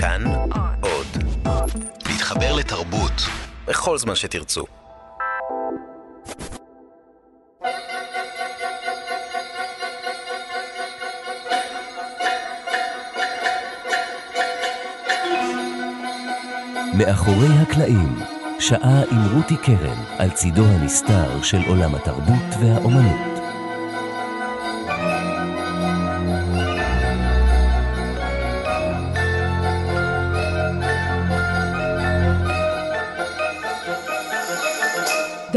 כאן עוד. להתחבר לתרבות בכל זמן שתרצו. מאחורי הקלעים, שעה עם רותי קרן על צידו הנסתר של עולם התרבות והאומנות.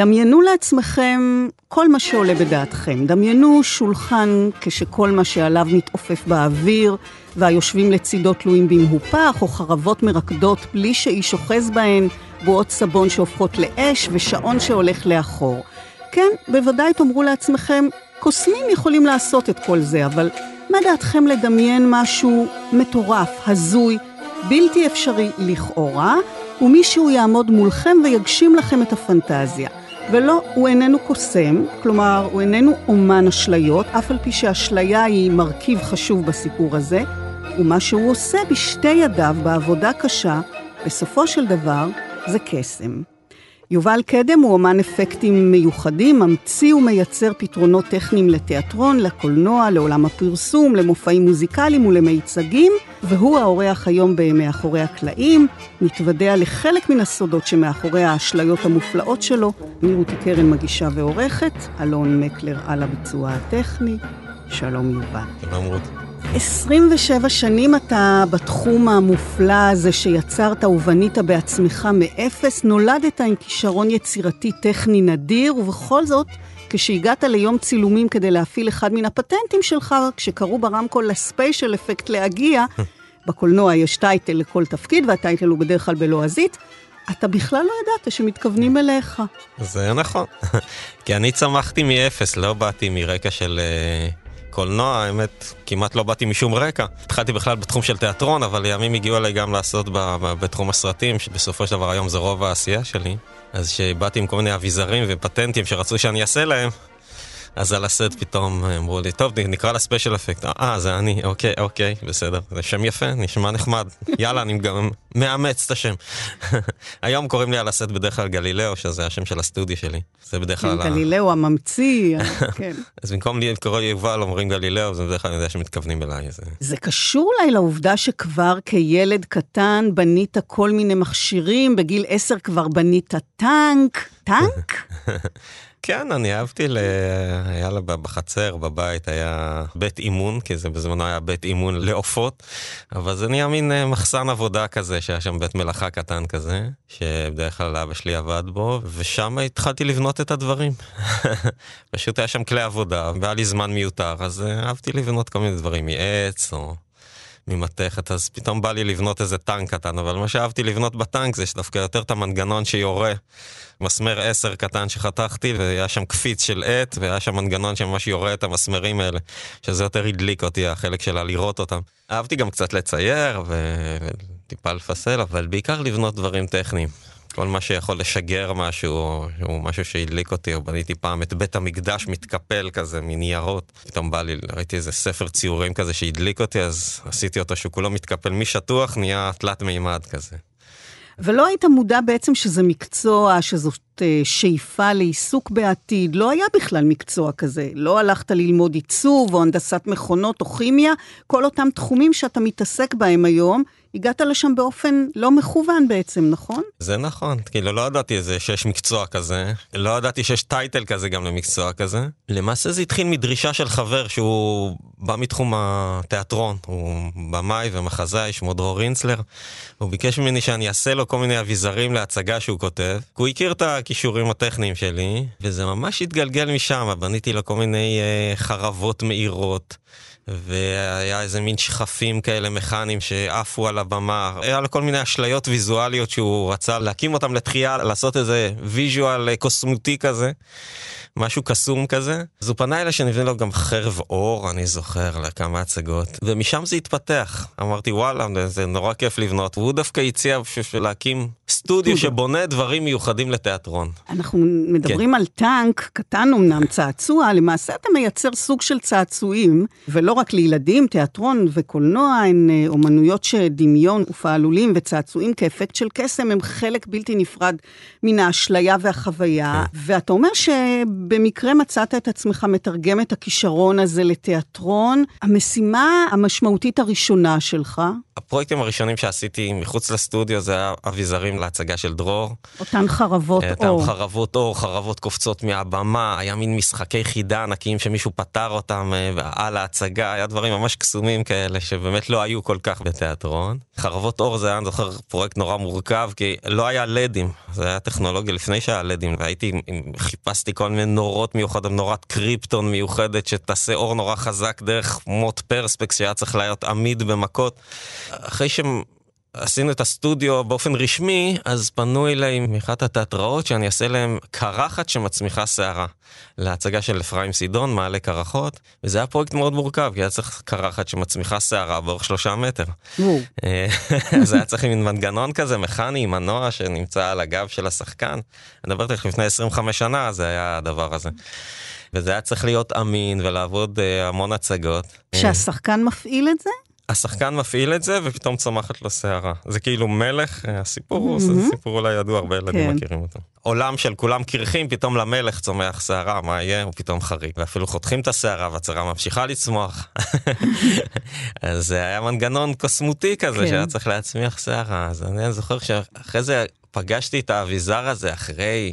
דמיינו לעצמכם כל מה שעולה בדעתכם. דמיינו שולחן כשכל מה שעליו מתעופף באוויר, והיושבים לצידו תלויים במהופך, או חרבות מרקדות בלי שאיש אוחז בהן, בועות סבון שהופכות לאש, ושעון שהולך לאחור. כן, בוודאי תאמרו לעצמכם, קוסמים יכולים לעשות את כל זה, אבל מה דעתכם לדמיין משהו מטורף, הזוי, בלתי אפשרי לכאורה, ומישהו יעמוד מולכם ויגשים לכם את הפנטזיה. ולא, הוא איננו קוסם, כלומר, הוא איננו אומן אשליות, אף על פי שאשליה היא מרכיב חשוב בסיפור הזה, ומה שהוא עושה בשתי ידיו בעבודה קשה, בסופו של דבר, זה קסם. יובל קדם הוא אומן אפקטים מיוחדים, ממציא ומייצר פתרונות טכניים לתיאטרון, לקולנוע, לעולם הפרסום, למופעים מוזיקליים ולמיצגים, והוא האורח היום ב"מאחורי הקלעים", מתוודע לחלק מן הסודות שמאחורי האשליות המופלאות שלו. אני רותי קרן מגישה ועורכת, אלון מקלר על הביצוע הטכני. שלום יובל. שלום רותי. 27 שנים אתה בתחום המופלא הזה שיצרת ובנית בעצמך מאפס, נולדת עם כישרון יצירתי טכני נדיר, ובכל זאת, כשהגעת ליום צילומים כדי להפעיל אחד מן הפטנטים שלך, כשקראו ברמקול לספיישל אפקט להגיע, בקולנוע יש title לכל תפקיד, וה title הוא בדרך כלל בלועזית, אתה בכלל לא ידעת שמתכוונים אליך. זה נכון, כי אני צמחתי מאפס, לא באתי מרקע של... אה... קולנוע, האמת, כמעט לא באתי משום רקע. התחלתי בכלל בתחום של תיאטרון, אבל לימים הגיעו אליי גם לעשות בתחום הסרטים, שבסופו של דבר היום זה רוב העשייה שלי. אז כשבאתי עם כל מיני אביזרים ופטנטים שרצו שאני אעשה להם, אז על הסט פתאום אמרו לי, טוב, נקרא לה special effect. אה, זה אני, אוקיי, אוקיי, בסדר. זה שם יפה, נשמע נחמד. יאללה, אני גם מאמץ את השם. היום קוראים לי על הסט בדרך כלל גלילאו, שזה השם של הסטודיו שלי. זה בדרך כלל... גלילאו הממציא, כן. אז במקום לקרוא יובל, אומרים גלילאו, זה בדרך כלל אני יודע שמתכוונים אליי. זה קשור אולי לעובדה שכבר כילד קטן בנית כל מיני מכשירים, בגיל עשר כבר בנית טנק. טנק? כן, אני אהבתי, ל... היה לה בחצר, בבית, היה בית אימון, כי זה בזמנו היה בית אימון לעופות, אבל זה נהיה מין אה, מחסן עבודה כזה, שהיה שם בית מלאכה קטן כזה, שבדרך כלל אבא שלי עבד בו, ושם התחלתי לבנות את הדברים. פשוט היה שם כלי עבודה, והיה לי זמן מיותר, אז אה, אהבתי לבנות כל מיני דברים מעץ, או... ממתכת, אז פתאום בא לי לבנות איזה טנק קטן, אבל מה שאהבתי לבנות בטנק זה שדווקא יותר את המנגנון שיורה. מסמר 10 קטן שחתכתי, והיה שם קפיץ של עט, והיה שם מנגנון שממש יורה את המסמרים האלה, שזה יותר הדליק אותי, החלק שלה לראות אותם. אהבתי גם קצת לצייר וטיפה לפסל, אבל בעיקר לבנות דברים טכניים. כל מה שיכול לשגר משהו, או משהו שהדליק אותי, או בניתי פעם את בית המקדש מתקפל כזה מניירות. פתאום בא לי, ראיתי איזה ספר ציורים כזה שהדליק אותי, אז עשיתי אותו שהוא כולו מתקפל משטוח, נהיה תלת מימד כזה. ולא היית מודע בעצם שזה מקצוע, שזאת אה, שאיפה לעיסוק בעתיד, לא היה בכלל מקצוע כזה. לא הלכת ללמוד עיצוב או הנדסת מכונות או כימיה, כל אותם תחומים שאתה מתעסק בהם היום, הגעת לשם באופן לא מכוון בעצם, נכון? זה נכון, כאילו לא ידעתי שיש מקצוע כזה, לא ידעתי שיש טייטל כזה גם למקצוע כזה. למעשה זה התחיל מדרישה של חבר שהוא בא מתחום התיאטרון, הוא במאי ומחזאי, שמו דרור רינצלר. הוא ביקש ממני שאני אעשה לו כל מיני אביזרים להצגה שהוא כותב. הוא הכיר את הכישורים הטכניים שלי, וזה ממש התגלגל משם, בניתי לו כל מיני uh, חרבות מאירות. והיה איזה מין שכפים כאלה מכניים שעפו על הבמה. היה לו כל מיני אשליות ויזואליות שהוא רצה להקים אותם לתחייה, לעשות איזה ויז'ואל קוסמותי כזה. משהו קסום כזה. אז הוא פנה אליי שנבנה לו גם חרב אור, אני זוכר, לכמה הצגות, ומשם זה התפתח. אמרתי, וואלה, זה נורא כיף לבנות, והוא דווקא הציע להקים סטודיו שבונה דברים מיוחדים לתיאטרון. אנחנו מדברים כן. על טנק, קטן אמנם, צעצוע, למעשה אתה מייצר סוג של צעצועים, ולא רק לילדים, תיאטרון וקולנוע הן אה, אומנויות שדמיון ופעלולים וצעצועים כאפקט של קסם הם חלק בלתי נפרד מן האשליה והחוויה, כן. ואתה אומר שבמקרה מצאת את עצמך מתרגם את הכישרון הזה לתיאטרון. המשימה המשמעותית הראשונה שלך? הפרויקטים הראשונים שעשיתי מחוץ לסטודיו זה היה אביזרים להצגה של דרור. אותן חרבות אותן אור. אותן חרבות אור, חרבות קופצות מהבמה, היה מין משחקי חידה ענקיים שמישהו פתר אותם אה, על ההצגה, היה דברים ממש קסומים כאלה שבאמת לא היו כל כך בתיאטרון. חרבות אור זה היה, אני זוכר, פרויקט נורא מורכב, כי לא היה לדים, זה היה טכנולוגיה לפני שהיה לדים, והייתי, חיפשתי כל מיני נורות מיוחדות, נורת קריפטון מיוחדת שתעשה אור נורא חזק דרך מוט פרספקס שהיה צריך להיות עמיד במכות. אחרי שהם... עשינו את הסטודיו באופן רשמי, אז פנו אליי מאחת התיאטראות שאני אעשה להם קרחת שמצמיחה שערה. להצגה של אפרים סידון, מעלה קרחות, וזה היה פרויקט מאוד מורכב, כי היה צריך קרחת שמצמיחה שערה באורך שלושה מטר. אה, אז היה צריך מין מנגנון כזה, מכני, מנוע שנמצא על הגב של השחקן. אני מדבר איתך לפני 25 שנה, זה היה הדבר הזה. וזה היה צריך להיות אמין ולעבוד uh, המון הצגות. שהשחקן מפעיל את זה? השחקן מפעיל את זה ופתאום צומחת לו שערה. זה כאילו מלך, אה, הסיפור, זה סיפור אולי ידוע, הרבה ילדים כן. מכירים אותו. עולם של כולם קרחים, פתאום למלך צומח שערה, מה יהיה? הוא פתאום חריג. ואפילו חותכים את השערה והשערה ממשיכה לצמוח. אז זה היה מנגנון קוסמותי כזה כן. שהיה צריך להצמיח שערה. אז אני זוכר שאחרי זה פגשתי את האביזר הזה אחרי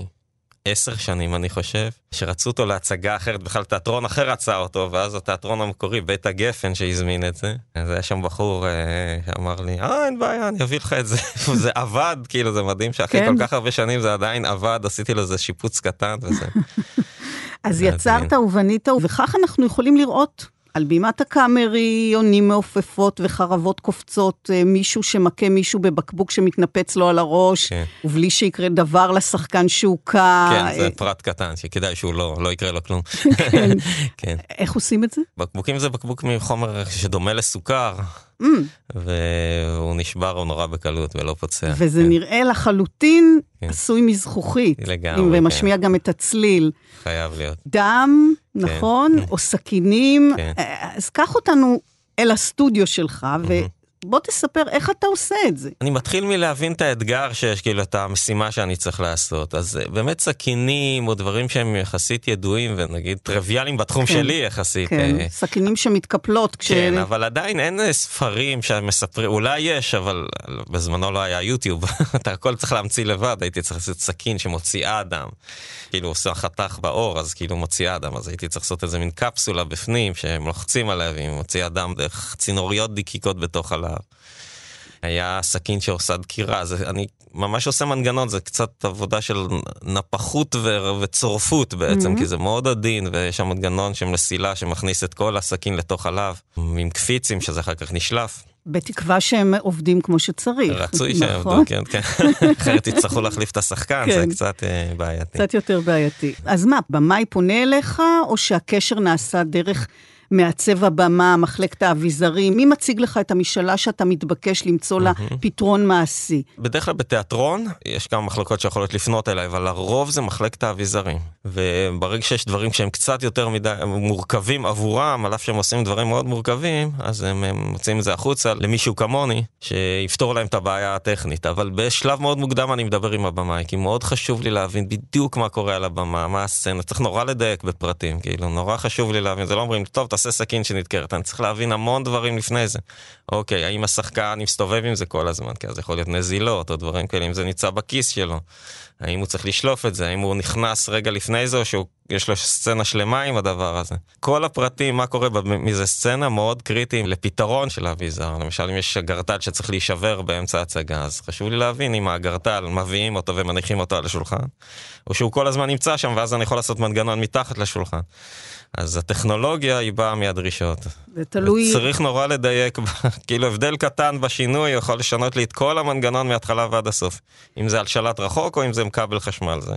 עשר שנים אני חושב, שרצו אותו להצגה אחרת, בכלל תיאטרון אחר רצה אותו, ואז התיאטרון המקורי, בית הגפן שהזמין את זה, אז היה שם בחור אה, שאמר לי, אה אין בעיה, אני אביא לך את זה, זה עבד, כאילו זה מדהים שאחרי כן. כל כך הרבה שנים זה עדיין עבד, עשיתי לו איזה שיפוץ קטן וזה. אז יצרת ובנית, וכך אנחנו יכולים לראות על בימת הקאמרי עונים מעופפות וחרבות קופצות, אה, מישהו שמכה מישהו בבקבוק שמתנפץ לו על הראש, כן. ובלי שיקרה דבר לשחקן שהוכה. כן, זה פרט קטן, שכדאי שהוא לא, לא יקרה לו כלום. כן. כן. איך עושים את זה? בקבוקים זה בקבוק מחומר שדומה לסוכר. Mm. והוא נשבר או נורא בקלות ולא פוצע. וזה כן. נראה לחלוטין כן. עשוי מזכוכית. לגמרי, ומשמיע כן. גם את הצליל. חייב להיות. דם, כן. נכון? או סכינים. כן. אז קח אותנו אל הסטודיו שלך, mm-hmm. בוא תספר איך אתה עושה את זה. אני מתחיל מלהבין את האתגר שיש, כאילו, את המשימה שאני צריך לעשות. אז אה, באמת סכינים או דברים שהם יחסית ידועים ונגיד טריוויאליים בתחום כן, שלי יחסית. כן, אה... סכינים שמתקפלות כש... כן, אבל עדיין אין אה, ספרים שמספרים, אולי יש, אבל בזמנו לא היה יוטיוב. אתה הכל צריך להמציא לבד, הייתי צריך לעשות סכין שמוציאה דם. כאילו עושה חתך באור, אז כאילו מוציאה דם, אז הייתי צריך לעשות איזה מין קפסולה בפנים שהם לוחצים עליה והיא מוציאה דם דרך צינוריות דיקיקות בתוך הלהב. היה סכין שעושה דקירה, אז אני ממש עושה מנגנון, זה קצת עבודה של נפחות ו- וצורפות בעצם, mm-hmm. כי זה מאוד עדין, ויש שם מנגנון של מסילה שמכניס את כל הסכין לתוך הלהב, עם קפיצים שזה אחר כך נשלף. בתקווה שהם עובדים כמו שצריך. רצוי שהם עובדו, נכון? כן, כן. אחרת יצטרכו להחליף את השחקן, זה כן. קצת אה, בעייתי. קצת יותר בעייתי. אז מה, במאי פונה אליך, או שהקשר נעשה דרך מעצב הבמה, מחלקת האביזרים, מי מציג לך את המשאלה שאתה מתבקש למצוא לה פתרון מעשי? בדרך כלל בתיאטרון יש כמה מחלקות שיכולות לפנות אליי, אבל לרוב זה מחלקת האביזרים. וברגע שיש דברים שהם קצת יותר מדי מורכבים עבורם, על אף שהם עושים דברים מאוד מורכבים, אז הם, הם מוצאים את זה החוצה למישהו כמוני, שיפתור להם את הבעיה הטכנית. אבל בשלב מאוד מוקדם אני מדבר עם הבמאי, כי מאוד חשוב לי להבין בדיוק מה קורה על הבמה, מה הסצנה, צריך נורא לדייק בפרטים, כאילו, נורא חשוב לי להבין, זה לא אומרים, טוב, תעשה סכין שנדקרת, אני צריך להבין המון דברים לפני זה. אוקיי, האם השחקן מסתובב עם זה כל הזמן? כי אז יכול להיות נזילות או דברים כאלה, אם זה נמצא בכיס שלו. האם הוא צריך לשלוף את זה? האם הוא נכנס רגע לפני זה או שיש לו סצנה שלמה עם הדבר הזה? כל הפרטים, מה קורה מזה סצנה, מאוד קריטיים לפתרון של האביזר. למשל, אם יש אגרטל שצריך להישבר באמצע הצגה, אז חשוב לי להבין אם האגרטל, מביאים אותו ומניחים אותו על השולחן, או שהוא כל הזמן נמצא שם ואז אני יכול לעשות מנגנון מתחת לשולחן. אז הטכנולוגיה היא באה מהדרישות. זה תלוי... צריך נורא לדייק, כאילו הבדל קטן בשינוי יכול לשנות לי את כל המנגנון מההתחלה ועד הסוף. אם זה על שלט רחוק או אם זה עם כבל חשמל זה.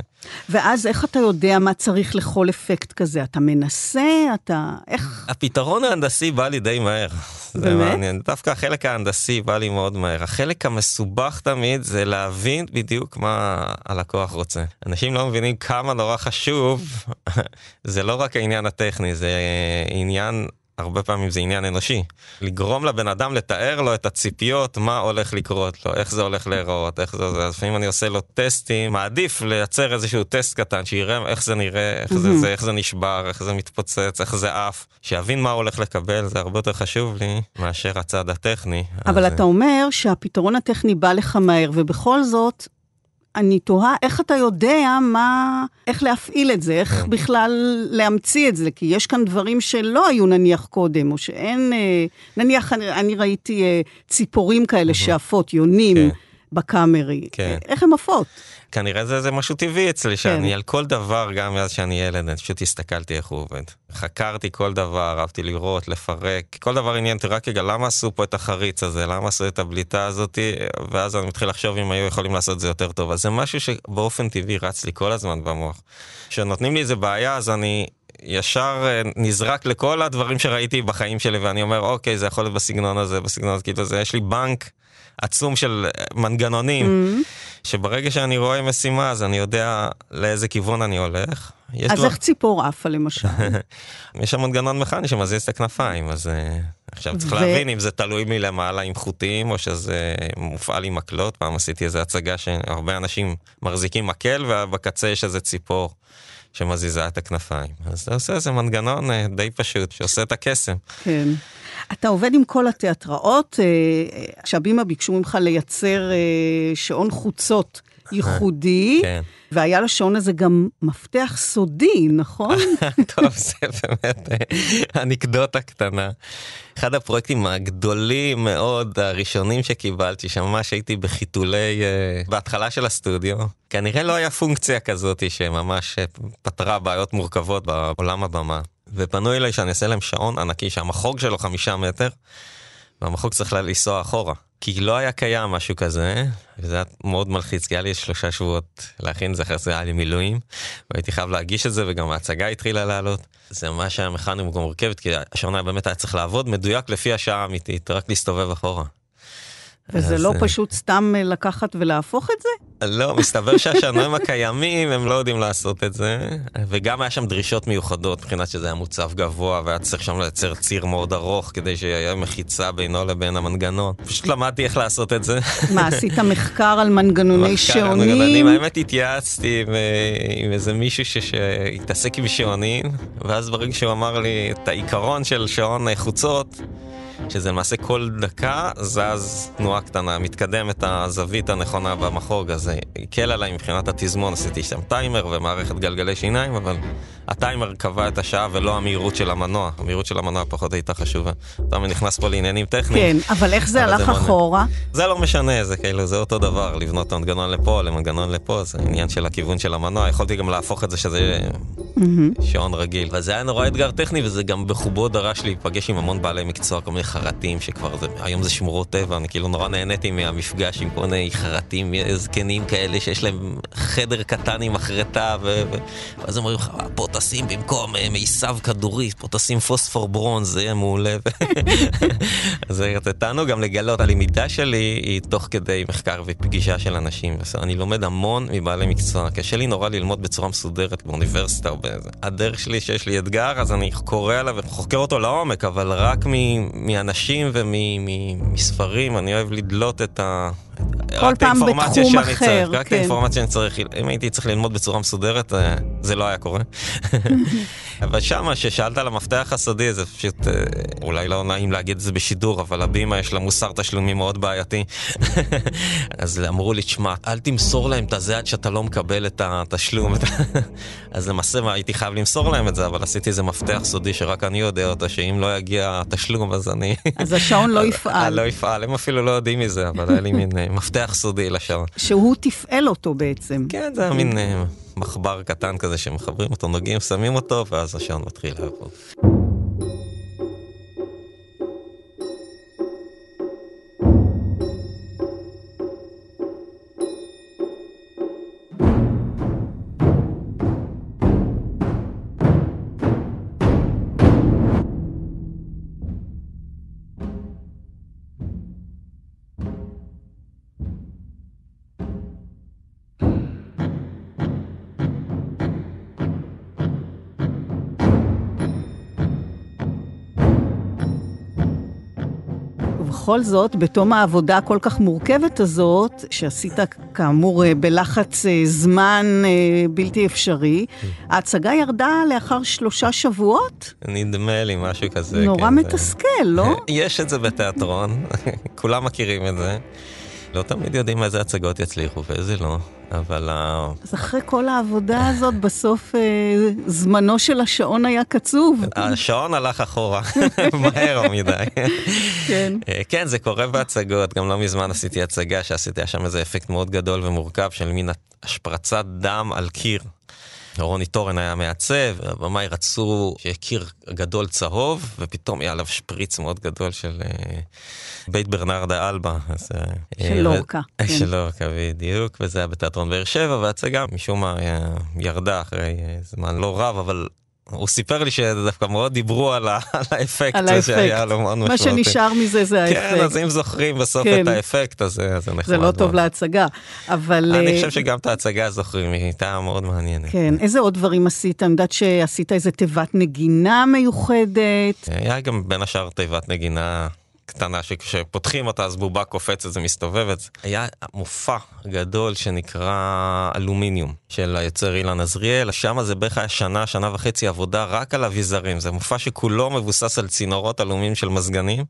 ואז איך אתה יודע מה צריך לכל אפקט כזה? אתה מנסה? אתה... איך... הפתרון ההנדסי בא לי די מהר. באמת? מעניין. דווקא החלק ההנדסי בא לי מאוד מהר. החלק המסובך תמיד זה להבין בדיוק מה הלקוח רוצה. אנשים לא מבינים כמה נורא חשוב, זה לא רק העניין הטכני, זה עניין הרבה פעמים זה עניין אנושי. לגרום לבן אדם לתאר לו את הציפיות, מה הולך לקרות לו, איך זה הולך להיראות, איך זה, זה, לפעמים אני עושה לו טסטים, מעדיף לייצר איזשהו טסט קטן, שיראה איך זה נראה, איך, זה, זה, איך זה נשבר, איך זה מתפוצץ, איך זה עף, שיבין מה הוא הולך לקבל, זה הרבה יותר חשוב לי מאשר הצד הטכני. אבל אז... אתה אומר שהפתרון הטכני בא לך מהר, ובכל זאת, אני תוהה איך אתה יודע מה, איך להפעיל את זה, איך כן. בכלל להמציא את זה, כי יש כאן דברים שלא היו נניח קודם, או שאין, אה, נניח אני, אני ראיתי אה, ציפורים כאלה שעפות, יונים. כן. בקאמרי. כן. איך הן עפות? כנראה זה, זה משהו טבעי אצלי, כן. שאני על כל דבר, גם מאז שאני ילד, אני פשוט הסתכלתי איך הוא עובד. חקרתי כל דבר, אהבתי לראות, לפרק, כל דבר עניין אותי, רק רגע, למה עשו פה את החריץ הזה? למה עשו את הבליטה הזאת? ואז אני מתחיל לחשוב אם היו יכולים לעשות את זה יותר טוב. אז זה משהו שבאופן טבעי רץ לי כל הזמן במוח. כשנותנים לי איזה בעיה, אז אני ישר אה, נזרק לכל הדברים שראיתי בחיים שלי, ואני אומר, אוקיי, זה יכול להיות בסגנון הזה, בסגנון הזה, כאילו, זה, יש לי בנק עצום של מנגנונים, mm-hmm. שברגע שאני רואה משימה, אז אני יודע לאיזה כיוון אני הולך. אז לו... איך ציפור עפה למשל? יש שם מנגנון מכני שמזיז את הכנפיים, אז uh, עכשיו צריך ו... להבין אם זה תלוי מלמעלה עם חוטים, או שזה מופעל עם מקלות. פעם עשיתי איזו הצגה שהרבה אנשים מחזיקים מקל, ובקצה יש איזה ציפור. שמזיזה את הכנפיים. אז אתה עושה איזה מנגנון אה, די פשוט, שעושה את הקסם. כן. אתה עובד עם כל התיאטראות, כשהבימה ביקשו ממך לייצר אה, שעון חוצות ייחודי, כן. והיה לשעון הזה גם מפתח סודי, נכון? טוב, זה באמת אה, אנקדוטה קטנה. אחד הפרויקטים הגדולים מאוד, הראשונים שקיבלתי, שממש הייתי בחיתולי, uh, בהתחלה של הסטודיו. כנראה לא היה פונקציה כזאת שממש פתרה בעיות מורכבות בעולם הבמה. ופנו אליי שאני אעשה להם שעון ענקי שהמחוג שלו חמישה מטר, והמחוג צריך לנסוע אחורה. כי לא היה קיים משהו כזה, וזה היה מאוד מלחיץ, כי היה לי שלושה שבועות להכין את זה, אחרי זה היה לי מילואים, והייתי חייב להגיש את זה, וגם ההצגה התחילה לעלות. זה ממש היה מכני ומורכבת, כי השעון באמת היה צריך לעבוד מדויק לפי השעה האמיתית, רק להסתובב אחורה. וזה לא אה, פשוט סתם אה, לקחת ולהפוך את זה? לא, מסתבר שהשעונים הקיימים הם לא יודעים לעשות את זה, וגם היה שם דרישות מיוחדות מבחינת שזה היה מוצב גבוה והיה צריך שם לייצר ציר מאוד ארוך כדי שיהיה מחיצה בינו לבין המנגנון. פשוט למדתי איך לעשות את זה. מה, עשית מחקר על מנגנוני שעונים? האמת התייעצתי עם, אה, עם איזה מישהו שהתעסק עם שעונים, ואז ברגע שהוא אמר לי את העיקרון של שעון חוצות, שזה למעשה כל דקה זז תנועה קטנה, מתקדם את הזווית הנכונה במחוג, אז זה הקל עליי מבחינת התזמון, עשיתי שם טיימר ומערכת גלגלי שיניים, אבל הטיימר קבע את השעה ולא המהירות של המנוע. המהירות של המנוע פחות הייתה חשובה. אתה נכנס פה לעניינים טכניים. כן, אבל איך זה הלך זה אחורה? זה לא משנה, זה כאילו, זה אותו דבר, לבנות מנגנון לפה, למנגנון לפה, זה עניין של הכיוון של המנוע. יכולתי גם להפוך את זה שזה mm-hmm. שעון רגיל. וזה היה נורא אתגר טכני, וזה גם בחובו דרש להיפגש עם המון בעלי מקצוע, כל מיני חרטים שכבר, זה, היום זה שמורות טבע, אני כאילו נורא נהניתי מהמפגש עם כל מיני חרטים זקנים כאלה שיש להם חדר קטן עם מחרטה, ו... ואז אומרים לך, פה תשים במקום אה, מיסב כדורי, פה תשים פוספור ברונז, זה יהיה מעולה. אז תענוג גם לגלות, הלמידה שלי היא תוך כדי מחקר ופגישה של אנשים. אני לומד המון מבעלי מקצוע, קשה לי נורא ללמוד בצורה מסודרת באוניברסיטה או באיזה. הדרך שלי שיש לי אתגר, אז אני קורא עליו וחוקר אותו לעומק, אבל רק מאנשים ומספרים, אני אוהב לדלות את ה... כל פעם בתחום אחר. צריך, רק כן. את האינפורמציה שאני צריך, אם הייתי צריך ללמוד בצורה מסודרת, אה, זה לא היה קורה. אבל שמה, ששאלת על המפתח הסודי, זה פשוט, אה, אולי לא נעים להגיד את זה בשידור, אבל הבימה יש לה מוסר תשלומים מאוד בעייתי. אז אמרו לי, תשמע, אל תמסור להם את הזה עד שאתה לא מקבל את התשלום. אז למעשה הייתי חייב למסור להם את זה, אבל עשיתי איזה מפתח סודי שרק אני יודע אותו, שאם לא יגיע התשלום, אז אני... אז השעון לא יפעל. לא יפעל, הם אפילו לא יודעים מזה, אבל היה לי מין אה, מפתח סודי לשעון. שהוא תפעל אותו בעצם. כן, זה היה מין אה, מחבר קטן כזה שמחברים אותו, נוגעים, שמים אותו, ואז השעון מתחיל לעבוד. בכל זאת, בתום העבודה הכל כך מורכבת הזאת, שעשית כאמור אה, בלחץ אה, זמן בלתי אפשרי, ההצגה ירדה לאחר שלושה שבועות? נדמה לי משהו כזה. נורא כן, מתסכל, לא? יש את זה בתיאטרון, כולם מכירים את זה. לא תמיד יודעים איזה הצגות יצליחו ואיזה לא, אבל... אז אחרי כל העבודה הזאת, בסוף אה, זמנו של השעון היה קצוב. השעון הלך אחורה, מהר מדי. כן. אה, כן, זה קורה בהצגות, גם לא מזמן עשיתי הצגה שעשיתי שם איזה אפקט מאוד גדול ומורכב של מין השפרצת דם על קיר. רוני טורן היה מעצב, הבמאי רצו שיהיה קיר גדול צהוב, ופתאום יהיה עליו שפריץ מאוד גדול של אה, בית ברנרדה אלבה. אז, אה, של לורקה. כן. של לורקה, בדיוק, וזה היה בתיאטרון באר שבע, וההצגה משום מה ירדה אחרי זמן לא רב, אבל הוא סיפר לי שדווקא מאוד דיברו על, האפקט, על האפקט שהיה לו מאוד משמעותי. מה שנשאר מזה זה האפקט. כן, אז אם זוכרים בסוף כן. את האפקט, אז זה נחמד. זה לא טוב להצגה, אבל... אני חושב שגם את ההצגה זוכרים, היא הייתה מאוד מעניינת. כן, איזה עוד דברים עשית? אני יודעת שעשית איזה תיבת נגינה מיוחדת. היה גם בין השאר תיבת נגינה קטנה שכשפותחים אותה אז בובה קופצת ומסתובבת. היה מופע גדול שנקרא אלומיניום של היוצר אילן עזריאל, שם זה בערך היה שנה, שנה וחצי עבודה רק על אביזרים. זה מופע שכולו מבוסס על צינורות אלומיניום של מזגנים.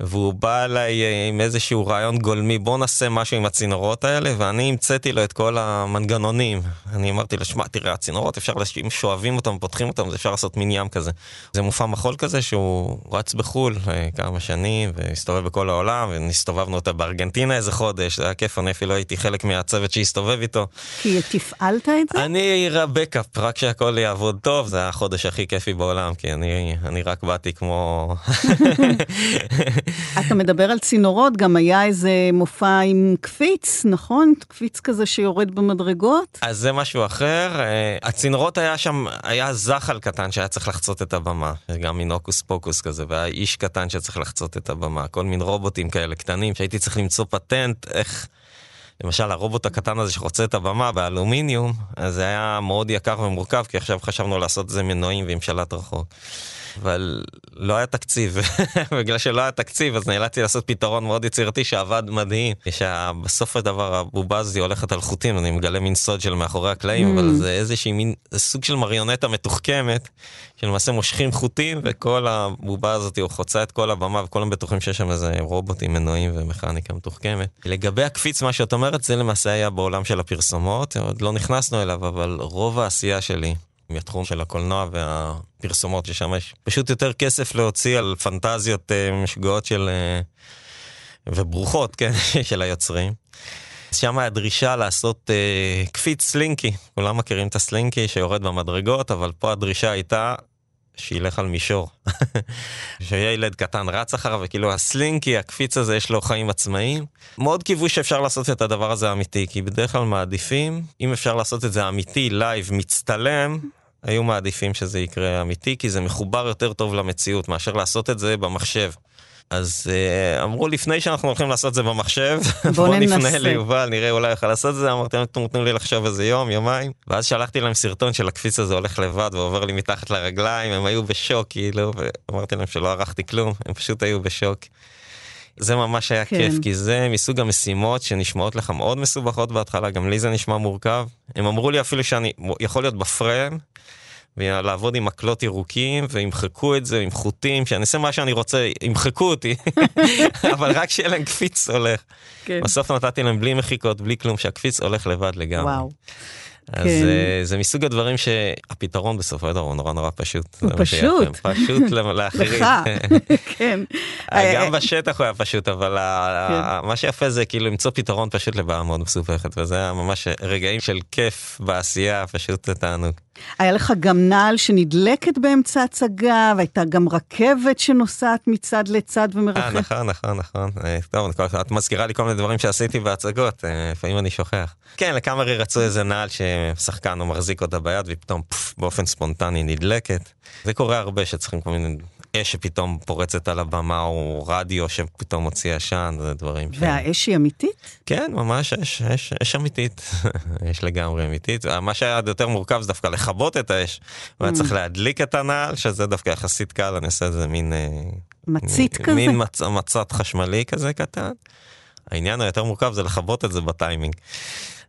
והוא בא אליי אה, עם איזשהו רעיון גולמי, בוא נעשה משהו עם הצינורות האלה, ואני המצאתי לו את כל המנגנונים. אני אמרתי לו, שמע, תראה, הצינורות, אפשר, אם שואבים אותם ופותחים אותם, אפשר לעשות מין ים כזה. זה מופע מחול כזה שהוא רץ בחו"ל אה, כמה שנים, והסתובב בכל העולם, והסתובבנו אותה בארגנטינה איזה חודש, זה היה כיף, אני אפילו הייתי חלק מהצוות שהסתובב איתו. כי תפעלת את זה? אני בקאפ, רק שהכל יעבוד טוב, זה היה החודש הכי כיפי בעולם, כי אני, אני רק באתי כמו... אתה מדבר על צינורות, גם היה איזה מופע עם קפיץ, נכון? קפיץ כזה שיורד במדרגות? אז זה משהו אחר. אה, הצינורות היה שם, היה זחל קטן שהיה צריך לחצות את הבמה. גם מין הוקוס פוקוס כזה, והיה איש קטן שצריך לחצות את הבמה. כל מין רובוטים כאלה קטנים, שהייתי צריך למצוא פטנט איך... למשל הרובוט הקטן הזה שחוצה את הבמה באלומיניום, אז זה היה מאוד יקר ומורכב, כי עכשיו חשבנו לעשות את זה מנועים ועם שלט רחוק. אבל לא היה תקציב, בגלל שלא היה תקציב אז נאלצתי לעשות פתרון מאוד יצירתי שעבד מדהים, שבסוף הדבר הבובה הזו הולכת על חוטים, אני מגלה מין סוד של מאחורי הקלעים, mm. אבל זה איזושהי מין, סוג של מריונטה מתוחכמת, שלמעשה מושכים חוטים וכל הבובה הזאת הוא חוצה את כל הבמה וכולם בטוחים שיש שם איזה רובוטים מנועים ומכניקה מתוחכמת. לגבי הקפיץ מה שאת אומרת זה למעשה היה בעולם של הפרסומות, עוד לא נכנסנו אליו אבל רוב העשייה שלי מהתחום של הקולנוע והפרסומות, ששם יש פשוט יותר כסף להוציא על פנטזיות אה, משגעות של... אה, וברוכות, כן, של היוצרים. שם הדרישה לעשות אה, קפיץ Slinky, כולם מכירים את ה Slinky שיורד במדרגות, אבל פה הדרישה הייתה שילך על מישור. שיהיה ילד קטן רץ אחריו, וכאילו ה Slinky, הקפיץ הזה, יש לו חיים עצמאיים. מאוד קיוו שאפשר לעשות את הדבר הזה אמיתי, כי בדרך כלל מעדיפים, אם אפשר לעשות את זה אמיתי, live, מצטלם, היו מעדיפים שזה יקרה אמיתי, כי זה מחובר יותר טוב למציאות מאשר לעשות את זה במחשב. אז uh, אמרו לפני שאנחנו הולכים לעשות את זה במחשב, בוא, בוא נפנה ליובל, נראה אולי יכול לעשות את זה, אמרתי להם תנו לי לחשוב איזה יום, יומיים, ואז שלחתי להם סרטון של הקפיץ הזה הולך לבד ועובר לי מתחת לרגליים, הם היו בשוק כאילו, ואמרתי להם שלא ערכתי כלום, הם פשוט היו בשוק. זה ממש היה כן. כיף, כי זה מסוג המשימות שנשמעות לך מאוד מסובכות בהתחלה, גם לי זה נשמע מורכב. הם אמרו לי אפילו שאני יכול להיות בפריים, ולעבוד עם מקלות ירוקים, וימחקו את זה עם חוטים, שאני אעשה מה שאני רוצה, ימחקו אותי, אבל רק שיהיה להם קפיץ הולך. כן. בסוף נתתי להם בלי מחיקות, בלי כלום, שהקפיץ הולך לבד לגמרי. וואו. אז כן. uh, זה מסוג הדברים שהפתרון בסופו של דבר הוא נורא נורא פשוט. הוא פשוט. פשוט לאחרים. לך, כן. אה, גם בשטח הוא היה פשוט, אבל כן. מה שיפה זה כאילו למצוא פתרון פשוט לבעיה מאוד מסובכת, וזה היה ממש רגעים של כיף בעשייה, פשוט תענוג. היה לך גם נעל שנדלקת באמצע הצגה, והייתה גם רכבת שנוסעת מצד לצד ומרחבת. נכון, נכון, נכון. טוב, את מזכירה לי כל מיני דברים שעשיתי בהצגות, לפעמים אני שוכח. כן, לקאמרי רצו איזה נעל ששחקן הוא מחזיק אותה ביד, ופתאום פוף, באופן ספונטני נדלקת. זה קורה הרבה שצריכים כל מיני אש שפתאום פורצת על הבמה, או רדיו שפתאום מוציא עשן, זה דברים ש... והאש היא אמיתית? כן, ממש אש, אש, אש אמיתית. אש לגמרי אמיתית. מה שהיה יותר מורכב זה דווקא לכבות את האש. הוא היה mm. צריך להדליק את הנעל, שזה דווקא יחסית קל, אני עושה איזה מין... אה, מצית כזה? מין מצ, מצת חשמלי כזה קטן. העניין היותר מורכב זה לכבות את זה בטיימינג.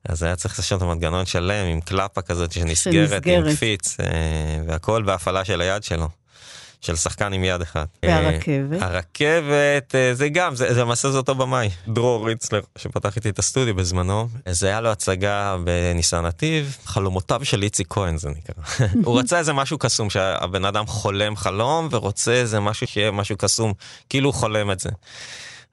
אז היה צריך לשנות מנגנון שלם עם קלפה כזאת שנסגרת, שנסגרת. עם קפיץ, אה, והכל בהפעלה של היד שלו. של שחקן עם יד אחת. והרכבת? אה, הרכבת, אה, זה גם, זה, זה למעשה זה אותו במאי. דרור ריצלר, שפתח איתי את הסטודיו בזמנו, זה היה לו הצגה בניסן נתיב, חלומותיו של איציק כהן זה נקרא. הוא רצה איזה משהו קסום, שהבן אדם חולם חלום ורוצה איזה משהו שיהיה משהו קסום, כאילו הוא חולם את זה.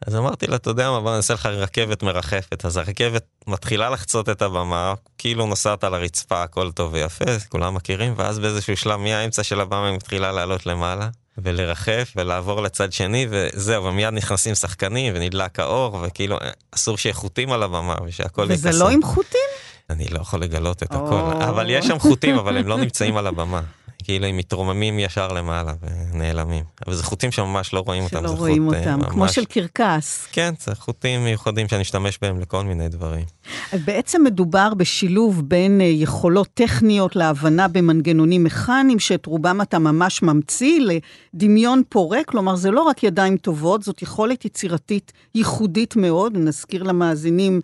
אז אמרתי לה, אתה יודע מה, בוא נעשה לך רכבת מרחפת. אז הרכבת מתחילה לחצות את הבמה, כאילו נוסעת על הרצפה, הכל טוב ויפה, כולם מכירים, ואז באיזשהו שלב מהאמצע של הבמה היא מתחילה לעלות למעלה. ולרחף ולעבור לצד שני וזהו ומיד נכנסים שחקנים ונדלק האור וכאילו אסור שיהיה חוטים על הבמה ושהכל יהיה וזה לא עם חוטים? אני לא יכול לגלות את הכל אבל יש שם חוטים אבל הם לא נמצאים על הבמה. כאילו הם מתרוממים ישר למעלה ונעלמים. אבל זה חוטים שממש לא רואים אותם. שלא רואים חוט, אותם, ממש... כמו של קרקס. כן, זה חוטים מיוחדים שאני אשתמש בהם לכל מיני דברים. בעצם מדובר בשילוב בין אה, יכולות טכניות להבנה במנגנונים מכניים, שאת רובם אתה ממש ממציא, לדמיון פורה, כלומר זה לא רק ידיים טובות, זאת יכולת יצירתית ייחודית מאוד, נזכיר למאזינים.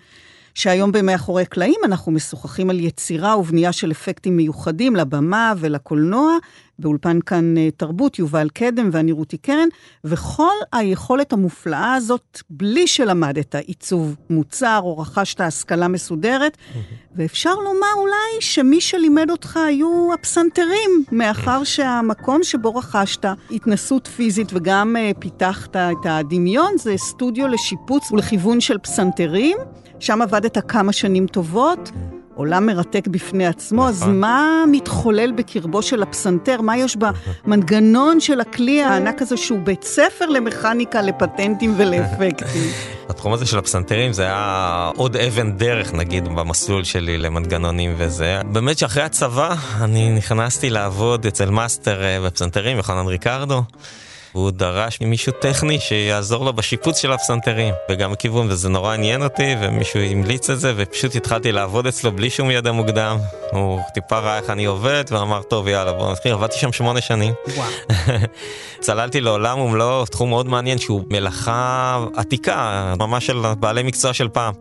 שהיום במאחורי קלעים אנחנו משוחחים על יצירה ובנייה של אפקטים מיוחדים לבמה ולקולנוע, באולפן כאן אה, תרבות, יובל קדם ואני רותי קרן, וכל היכולת המופלאה הזאת, בלי שלמדת עיצוב מוצר או רכשת השכלה מסודרת, ואפשר לומר אולי שמי שלימד אותך היו הפסנתרים, מאחר שהמקום שבו רכשת התנסות פיזית וגם uh, פיתחת את הדמיון, זה סטודיו לשיפוץ ולכיוון של פסנתרים. שם עבדת כמה שנים טובות, עולם מרתק בפני עצמו, אז נכון. מה מתחולל בקרבו של הפסנתר? מה יש במנגנון של הכלי הענק הזה שהוא בית ספר למכניקה, לפטנטים ולאפקטים? התחום הזה של הפסנתרים זה היה עוד אבן דרך נגיד במסלול שלי למנגנונים וזה. באמת שאחרי הצבא אני נכנסתי לעבוד אצל מאסטר אה, בפסנתרים, יוחנן ריקרדו. והוא דרש ממישהו טכני שיעזור לו בשיפוץ של הפסנתרים, וגם הכיוון, וזה נורא עניין אותי, ומישהו המליץ את זה, ופשוט התחלתי לעבוד אצלו בלי שום ידע מוקדם. הוא טיפה ראה איך אני עובד, ואמר, טוב, יאללה, בוא נתחיל. עבדתי שם שמונה שנים. צללתי לעולם ומלואו, תחום מאוד מעניין שהוא מלאכה עתיקה, ממש של בעלי מקצוע של פעם.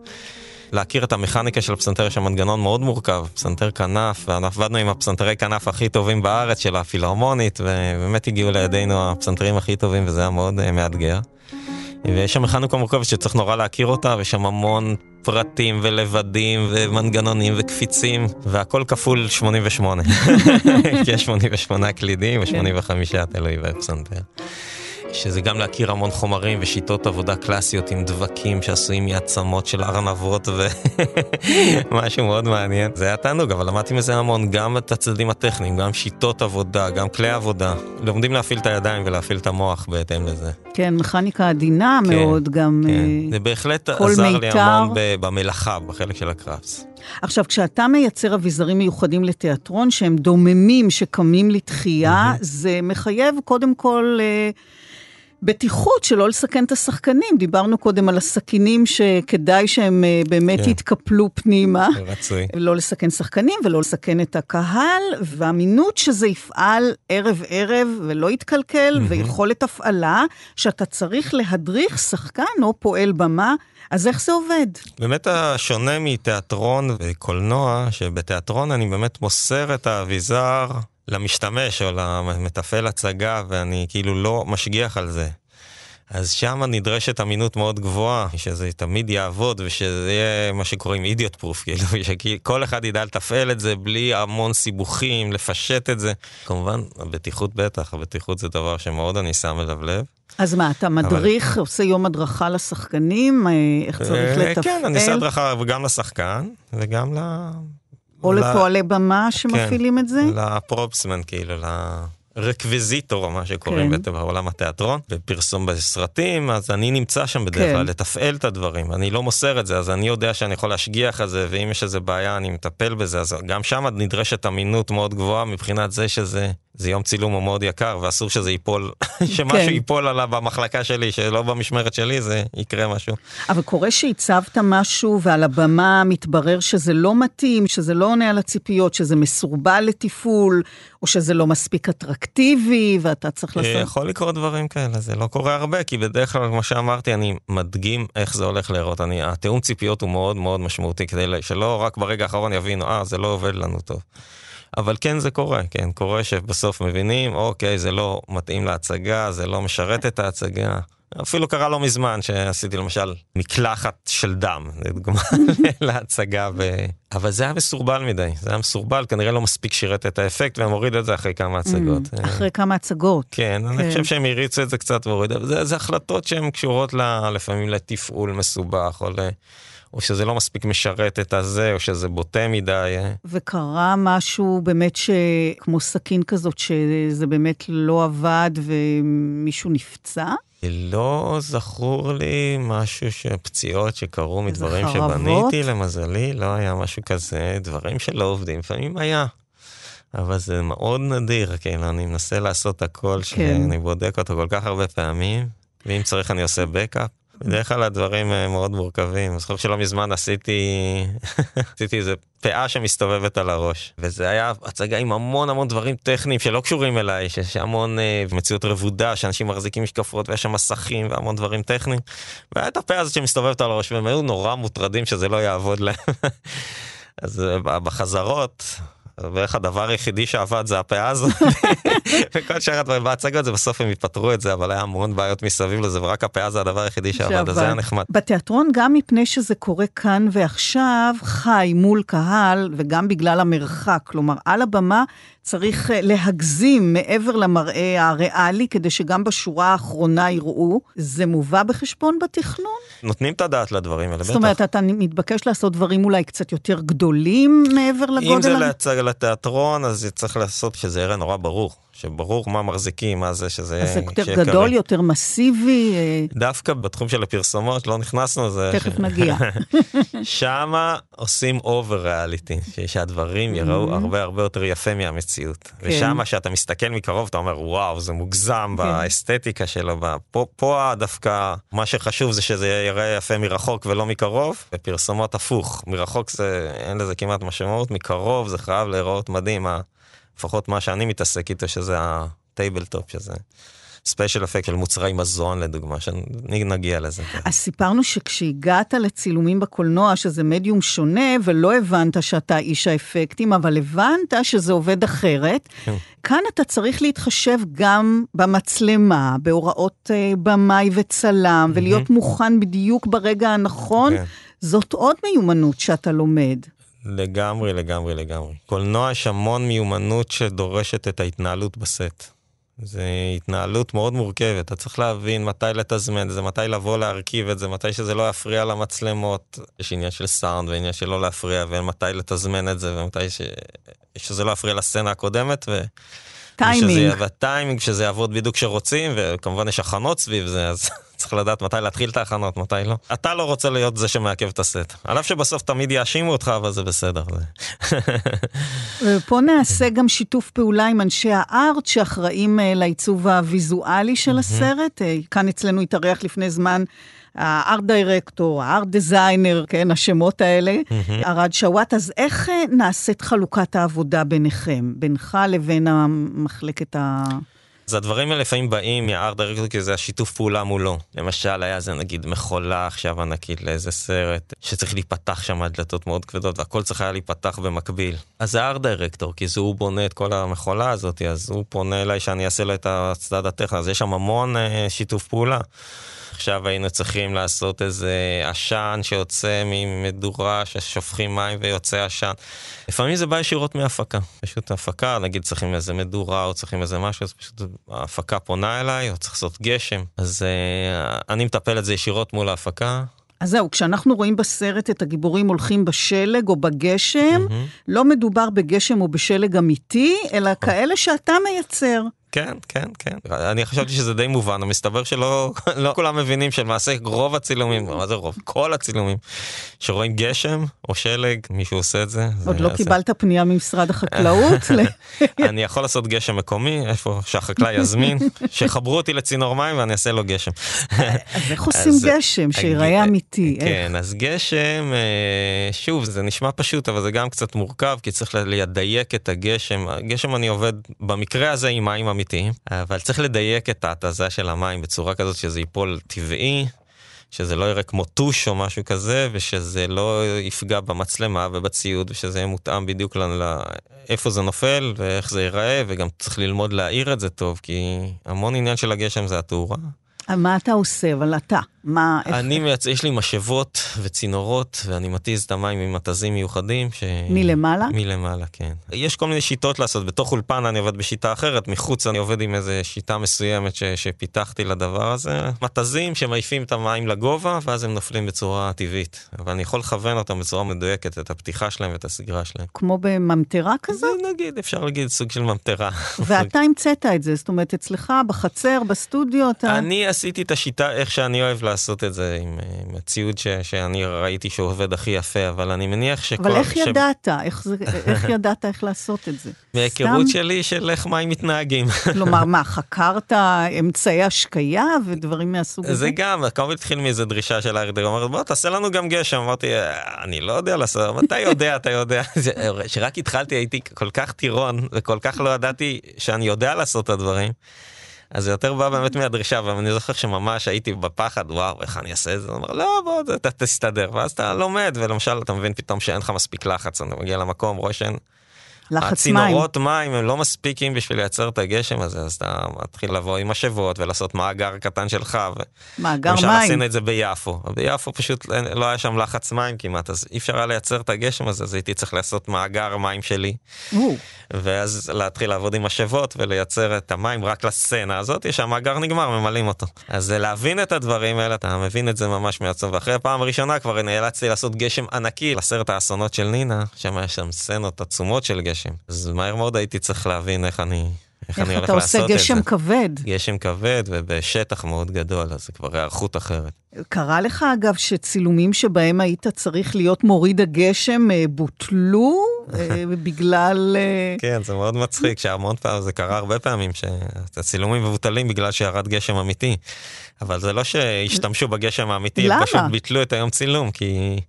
להכיר את המכניקה של הפסנתר, יש שם מנגנון מאוד מורכב, פסנתר כנף, ואנחנו עבדנו עם הפסנתרי כנף הכי טובים בארץ של הפילהרמונית, ובאמת הגיעו לידינו הפסנתרים הכי טובים, וזה היה מאוד uh, מאתגר. ויש שם מכניקה מורכבת שצריך נורא להכיר אותה, ויש שם המון פרטים ולבדים ומנגנונים וקפיצים, והכל כפול 88. כי יש 88 קלידים ו-85 תלוי בפסנתר. שזה גם להכיר המון חומרים ושיטות עבודה קלאסיות עם דבקים שעשויים מעצמות של ארנבות ומשהו מאוד מעניין. זה היה תענוג, אבל למדתי מזה המון, גם את הצדדים הטכניים, גם שיטות עבודה, גם כלי עבודה. לומדים להפעיל את הידיים ולהפעיל את המוח בהתאם לזה. כן, מכניקה עדינה כן, מאוד, גם כן. Uh, זה בהחלט עזר מיתר. לי המון במלאכה, בחלק של הקראפס. עכשיו, כשאתה מייצר אביזרים מיוחדים לתיאטרון, שהם דוממים, שקמים לתחייה, זה מחייב קודם כל... Uh, בטיחות, שלא לסכן את השחקנים. דיברנו קודם על הסכינים שכדאי שהם אה, באמת כן. יתקפלו פנימה. רצוי. לא לסכן שחקנים ולא לסכן את הקהל, והאמינות שזה יפעל ערב-ערב ולא יתקלקל, mm-hmm. ויכולת הפעלה, שאתה צריך להדריך שחקן או פועל במה. אז איך זה עובד? באמת השונה מתיאטרון וקולנוע, שבתיאטרון אני באמת מוסר את האביזר למשתמש או למתפעל הצגה, ואני כאילו לא משגיח על זה. אז שם נדרשת אמינות מאוד גבוהה, שזה תמיד יעבוד ושזה יהיה מה שקוראים אידיוט פרוף, כאילו שכל אחד ידע לתפעל את זה בלי המון סיבוכים, לפשט את זה. כמובן, הבטיחות בטח, הבטיחות זה דבר שמאוד אני שם אליו לב. אז מה, אתה מדריך, אבל... עושה יום הדרכה לשחקנים, אה, איך צריך אה, לתפעל? כן, אני עושה הדרכה גם לשחקן וגם ל... או לפועלי במה שמפעילים כן, את זה? לפרופסמן, כאילו, רקוויזיטור, מה שקוראים כן. בעולם התיאטרון, בפרסום בסרטים, אז אני נמצא שם בדרך כלל, כן. לתפעל את הדברים. אני לא מוסר את זה, אז אני יודע שאני יכול להשגיח על זה, ואם יש איזה בעיה, אני מטפל בזה, אז גם שם נדרשת אמינות מאוד גבוהה מבחינת זה שזה זה יום צילום הוא מאוד יקר ואסור שזה ייפול, שמשהו כן. ייפול עליו במחלקה שלי, שלא במשמרת שלי, זה יקרה משהו. אבל קורה שהצבת משהו ועל הבמה מתברר שזה לא מתאים, שזה לא עונה על הציפיות, שזה מסורבל לתפעול, או שזה לא מספיק אטרקטיבי, ואתה צריך לעשות... יכול לקרות דברים כאלה, זה לא קורה הרבה, כי בדרך כלל, כמו שאמרתי, אני מדגים איך זה הולך להיראות. התיאום ציפיות הוא מאוד מאוד משמעותי, כדי שלא רק ברגע האחרון יבינו, אה, זה לא עובד לנו טוב. אבל כן זה קורה, כן, קורה שבסוף מבינים, אוקיי, זה לא מתאים להצגה, זה לא משרת את ההצגה. אפילו קרה לא מזמן שעשיתי למשל מקלחת של דם, לדוגמה, להצגה, ו... אבל זה היה מסורבל מדי, זה היה מסורבל, כנראה לא מספיק שירת את האפקט, והם הורידו את זה אחרי כמה הצגות. Mm, אחרי כמה הצגות. כן, כן. אני חושב שהם הריצו את זה קצת והורידו, זה, זה החלטות שהן קשורות לפעמים לתפעול מסובך, או ל... או שזה לא מספיק משרת את הזה, או שזה בוטה מדי. וקרה משהו באמת שכמו סכין כזאת, שזה באמת לא עבד ומישהו נפצע? לא זכור לי משהו שפציעות שקרו מדברים שבניתי, למזלי, לא היה משהו כזה, דברים שלא עובדים, לפעמים היה. אבל זה מאוד נדיר, כן, אני מנסה לעשות הכל, כן. שאני בודק אותו כל כך הרבה פעמים, ואם צריך אני עושה בקאפ. בדרך כלל הדברים אה, מאוד מורכבים. אני זוכר שלא מזמן עשיתי, עשיתי איזה פאה שמסתובבת על הראש. וזה היה הצגה עם המון המון דברים טכניים שלא קשורים אליי, שיש המון אה, מציאות רבודה, שאנשים מחזיקים משקפות ויש שם מסכים והמון דברים טכניים. והיה את הפאה הזאת שמסתובבת על הראש, והם היו נורא מוטרדים שזה לא יעבוד להם. אז אה, בחזרות, בערך הדבר היחידי שעבד זה הפאה הזאת, וכל שאר הדברים בהצגות זה בסוף הם יפתרו את זה, אבל היה המון בעיות מסביב לזה, ורק הפאה זה הדבר היחידי שעבד, אז זה היה נחמד. בתיאטרון, גם מפני שזה קורה כאן ועכשיו, חי מול קהל, וגם בגלל המרחק, כלומר, על הבמה צריך אה, להגזים מעבר למראה הריאלי, כדי שגם בשורה האחרונה יראו. זה מובא בחשבון בתכנון? נותנים את הדעת לדברים האלה, בטח. זאת אומרת, אתה מתבקש לעשות דברים אולי קצת יותר גדולים מעבר לגודל? אם זה לתיאטרון, אז צריך לעשות שזה יראה נורא ברור. שברור מה מחזיקים, מה זה שזה... אז זה יותר גדול, יותר מסיבי. אה. דווקא בתחום של הפרסומות לא נכנסנו לזה. תכף ש... נגיע. שמה עושים אובר ריאליטי, שהדברים יראו mm-hmm. הרבה הרבה יותר יפה מהמציאות. כן. ושמה שאתה מסתכל מקרוב אתה אומר וואו זה מוגזם כן. באסתטיקה שלו. פה, פה דווקא מה שחשוב זה שזה יראה יפה מרחוק ולא מקרוב. בפרסומות הפוך, מרחוק זה אין לזה כמעט משמעות, מקרוב זה חייב להיראות מדהים. לפחות מה שאני מתעסק איתו, שזה ה tabletop, שזה special effect של מוצרי מזון לדוגמה, שנגיע לזה. אז סיפרנו שכשהגעת לצילומים בקולנוע, שזה מדיום שונה, ולא הבנת שאתה איש האפקטים, אבל הבנת שזה עובד אחרת, כן. כאן אתה צריך להתחשב גם במצלמה, בהוראות אה, במאי וצלם, ולהיות מוכן בדיוק ברגע הנכון. כן. זאת עוד מיומנות שאתה לומד. לגמרי, לגמרי, לגמרי. קולנוע יש המון מיומנות שדורשת את ההתנהלות בסט. זה התנהלות מאוד מורכבת, אתה צריך להבין מתי לתזמן את זה, מתי לבוא להרכיב את זה, מתי שזה לא יפריע למצלמות. יש עניין של סאונד ועניין של לא להפריע, ומתי לתזמן את זה, ומתי ש... שזה לא יפריע לסצנה הקודמת. ו... טיימינג. והטיימינג, שזה יעבוד בדיוק כשרוצים, וכמובן יש הכנות סביב זה, אז צריך לדעת מתי להתחיל את ההכנות, מתי לא. אתה לא רוצה להיות זה שמעכב את הסט. על אף שבסוף תמיד יאשימו אותך, אבל זה בסדר. פה נעשה גם שיתוף פעולה עם אנשי הארט שאחראים אה, לעיצוב הוויזואלי של הסרט. אה, כאן אצלנו התארח לפני זמן. הארט דירקטור, הארט דיזיינר, כן, השמות האלה, ארד שוואט, אז איך אה, נעשית חלוקת העבודה ביניכם, בינך לבין המחלקת ה... אז הדברים האלה לפעמים באים מהארט דירקטור כי זה השיתוף פעולה מולו. למשל היה זה נגיד מכולה עכשיו ענקית לאיזה סרט שצריך להיפתח שם הדלתות מאוד כבדות והכל צריך היה להיפתח במקביל. אז זה הארט דירקטור כי זה הוא בונה את כל המכולה הזאת אז הוא פונה אליי שאני אעשה לו את הצדד הטכני אז יש שם המון אה, שיתוף פעולה. עכשיו היינו צריכים לעשות איזה עשן שיוצא ממדורה ששופכים מים ויוצא עשן. לפעמים זה בא ישירות מהפקה. פשוט הפקה, נגיד צריכים איזה מדורה או צריכים איזה משהו, אז פשוט ההפקה פונה אליי, או צריך לעשות גשם. אז uh, אני מטפל את זה ישירות מול ההפקה. אז זהו, כשאנחנו רואים בסרט את הגיבורים הולכים בשלג או בגשם, mm-hmm. לא מדובר בגשם או בשלג אמיתי, אלא כאלה שאתה מייצר. כן, כן, כן. אני חשבתי שזה די מובן, מסתבר שלא לא כולם מבינים שלמעשה רוב הצילומים, מה זה רוב? כל הצילומים, שרואים גשם או שלג, מישהו עושה את זה. עוד לא קיבלת פנייה ממשרד החקלאות? אני יכול לעשות גשם מקומי, איפה שהחקלאי יזמין, שיחברו אותי לצינור מים ואני אעשה לו גשם. אז איך עושים גשם, שיראה אמיתי? כן, אז גשם, אה, שוב, זה נשמע פשוט, אבל זה גם קצת מורכב, כי צריך לדייק את הגשם. גשם אני עובד במקרה הזה עם מים אמיתיים, אבל צריך לדייק את ההתזה של המים בצורה כזאת שזה ייפול טבעי, שזה לא יראה כמו טוש או משהו כזה, ושזה לא יפגע במצלמה ובציוד, ושזה יהיה מותאם בדיוק לאיפה זה נופל ואיך זה ייראה, וגם צריך ללמוד להעיר את זה טוב, כי המון עניין של הגשם זה התאורה. מה אתה עושה, אבל אתה? מה... אני מייצ... יש לי משאבות וצינורות, ואני מתיז את המים עם מתזים מיוחדים. ש... מלמעלה? מלמעלה, כן. יש כל מיני שיטות לעשות. בתוך אולפן אני עובד בשיטה אחרת, מחוץ אני עובד עם איזו שיטה מסוימת ש... שפיתחתי לדבר הזה. מתזים שמעיפים את המים לגובה, ואז הם נופלים בצורה טבעית. אבל אני יכול לכוון אותם בצורה מדויקת, את הפתיחה שלהם ואת הסגרה שלהם. כמו בממטרה כזאת? נגיד, אפשר להגיד סוג של ממטרה. ואתה המצאת את זה, זאת אומרת, אצלך, בחצר, בסטודיו, אתה... אני עשיתי את השיטה איך שאני אוהב לעשות את זה עם, עם הציוד ש, שאני ראיתי שהוא עובד הכי יפה, אבל אני מניח שכל... אבל איך ש... ידעת? איך, זה, איך ידעת איך לעשות את זה? מהיכרות סתם... שלי של איך מים מתנהגים. כלומר, מה, חקרת אמצעי השקייה ודברים מהסוג הזה? זה גם, כמובן התחיל מאיזה דרישה של הארדר, הוא אמר, בוא תעשה לנו גם גשם. אמרתי, אני לא יודע לעשות, אתה יודע, אתה יודע. כשרק התחלתי הייתי כל כך טירון, וכל כך לא ידעתי שאני יודע לעשות את הדברים. אז זה יותר בא באמת מהדרישה, ואני זוכר שממש הייתי בפחד, וואו, איך אני אעשה את זה? הוא אמר, לא, בוא, אתה תסתדר. ואז אתה לומד, ולמשל, אתה מבין פתאום שאין לך מספיק לחץ, אתה מגיע למקום, רואה שאין... לחץ מים. הצינורות מים הם לא מספיקים בשביל לייצר את הגשם הזה, אז אתה מתחיל לבוא עם משאבות ולעשות מאגר קטן שלך. ו... מאגר מים. עשינו את זה ביפו. ביפו פשוט לא היה שם לחץ מים כמעט, אז אי אפשר היה לייצר את הגשם הזה, אז הייתי צריך לעשות מאגר מים שלי. ואז להתחיל לעבוד עם משאבות ולייצר את המים רק לסצנה הזאת, שהמאגר נגמר, ממלאים אותו. אז להבין את הדברים האלה, אתה מבין את זה ממש מעצמם, ואחרי הפעם הראשונה כבר נאלצתי לעשות גשם ענקי לסרט האסונות של נינה, שם היה שם סצנות עצומות של גשם. גשם. אז מהר מאוד הייתי צריך להבין איך אני... איך, איך אני הולך לעשות את זה. איך אתה עושה גשם כבד. גשם כבד ובשטח מאוד גדול, אז זה כבר היערכות אחרת. קרה לך, אגב, שצילומים שבהם היית צריך להיות מוריד הגשם אה, בוטלו אה, בגלל... אה, כן, זה מאוד מצחיק, שהמון פעמים, זה קרה הרבה פעמים, שהצילומים מבוטלים בגלל שירד גשם אמיתי. אבל זה לא שהשתמשו בגשם האמיתי, למה? הם פשוט ביטלו את היום צילום, כי...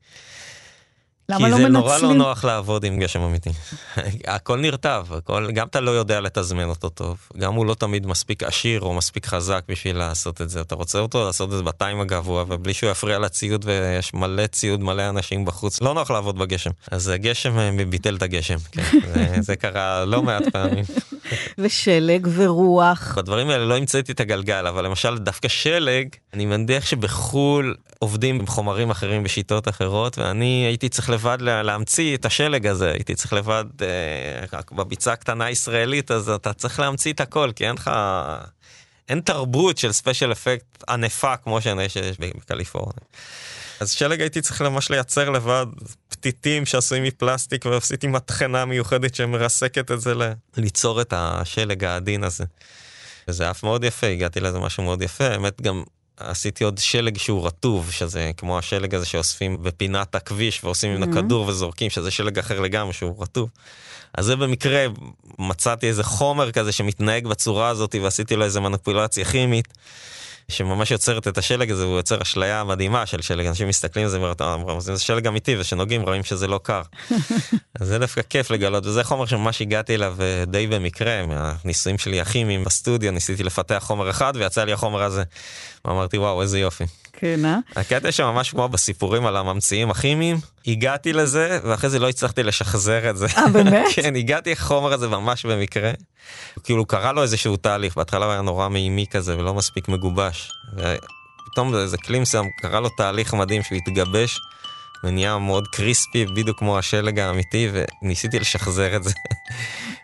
למה לא מנצלים? כי זה נורא לא נוח לעבוד עם גשם אמיתי. הכל נרטב, הכל, גם אתה לא יודע לתזמן אותו טוב, גם הוא לא תמיד מספיק עשיר או מספיק חזק בשביל לעשות את זה. אתה רוצה אותו לעשות את זה בטיים הגבוה, ובלי שהוא יפריע לציוד, ויש מלא ציוד, מלא אנשים בחוץ, לא נוח לעבוד בגשם. אז הגשם אה, ביטל את הגשם, כן. זה, זה קרה לא מעט פעמים. ושלג ורוח. בדברים האלה לא המצאתי את הגלגל, אבל למשל דווקא שלג, אני מניח שבחו"ל עובדים עם חומרים אחרים בשיטות אחרות, ואני הייתי צריך לבד להמציא את השלג הזה, הייתי צריך לבד, אה, בביצה הקטנה ישראלית, אז אתה צריך להמציא את הכל, כי אין לך... אין תרבות של ספיישל אפקט ענפה כמו שיש בקליפורניה. אז שלג הייתי צריך ממש לייצר לבד פתיתים שעשויים מפלסטיק ועשיתי מטחנה מיוחדת שמרסקת את זה ל... ליצור את השלג העדין הזה. וזה אף מאוד יפה, הגעתי לזה משהו מאוד יפה, האמת גם עשיתי עוד שלג שהוא רטוב, שזה כמו השלג הזה שאוספים בפינת הכביש ועושים ממנו mm-hmm. כדור וזורקים, שזה שלג אחר לגמרי שהוא רטוב. אז זה במקרה מצאתי איזה חומר כזה שמתנהג בצורה הזאת ועשיתי לו איזה מניפולציה כימית. שממש יוצרת את השלג הזה, הוא יוצר אשליה מדהימה של שלג, אנשים מסתכלים על זה ואומרים, זה שלג אמיתי, ושנוגעים רואים שזה לא קר. אז זה דווקא כיף לגלות, וזה חומר שממש הגעתי אליו אה, די במקרה, מהניסויים שלי הכימיים בסטודיו, ניסיתי לפתח חומר אחד ויצא לי החומר הזה. ואמרתי, וואו, איזה יופי. כן, אה? הקטע שממש כמו בסיפורים על הממציאים הכימיים, הגעתי לזה, ואחרי זה לא הצלחתי לשחזר את זה. אה, באמת? כן, הגעתי לחומר הזה ממש במקרה. כאילו, קרה לו איזשהו תהליך, בהתחלה הוא היה נורא מימי כזה ולא מספיק מגובש. ופתאום איזה כלי מסוים, קרה לו תהליך מדהים שהוא התגבש. ונהיה מאוד קריספי, בדיוק כמו השלג האמיתי, וניסיתי לשחזר את זה.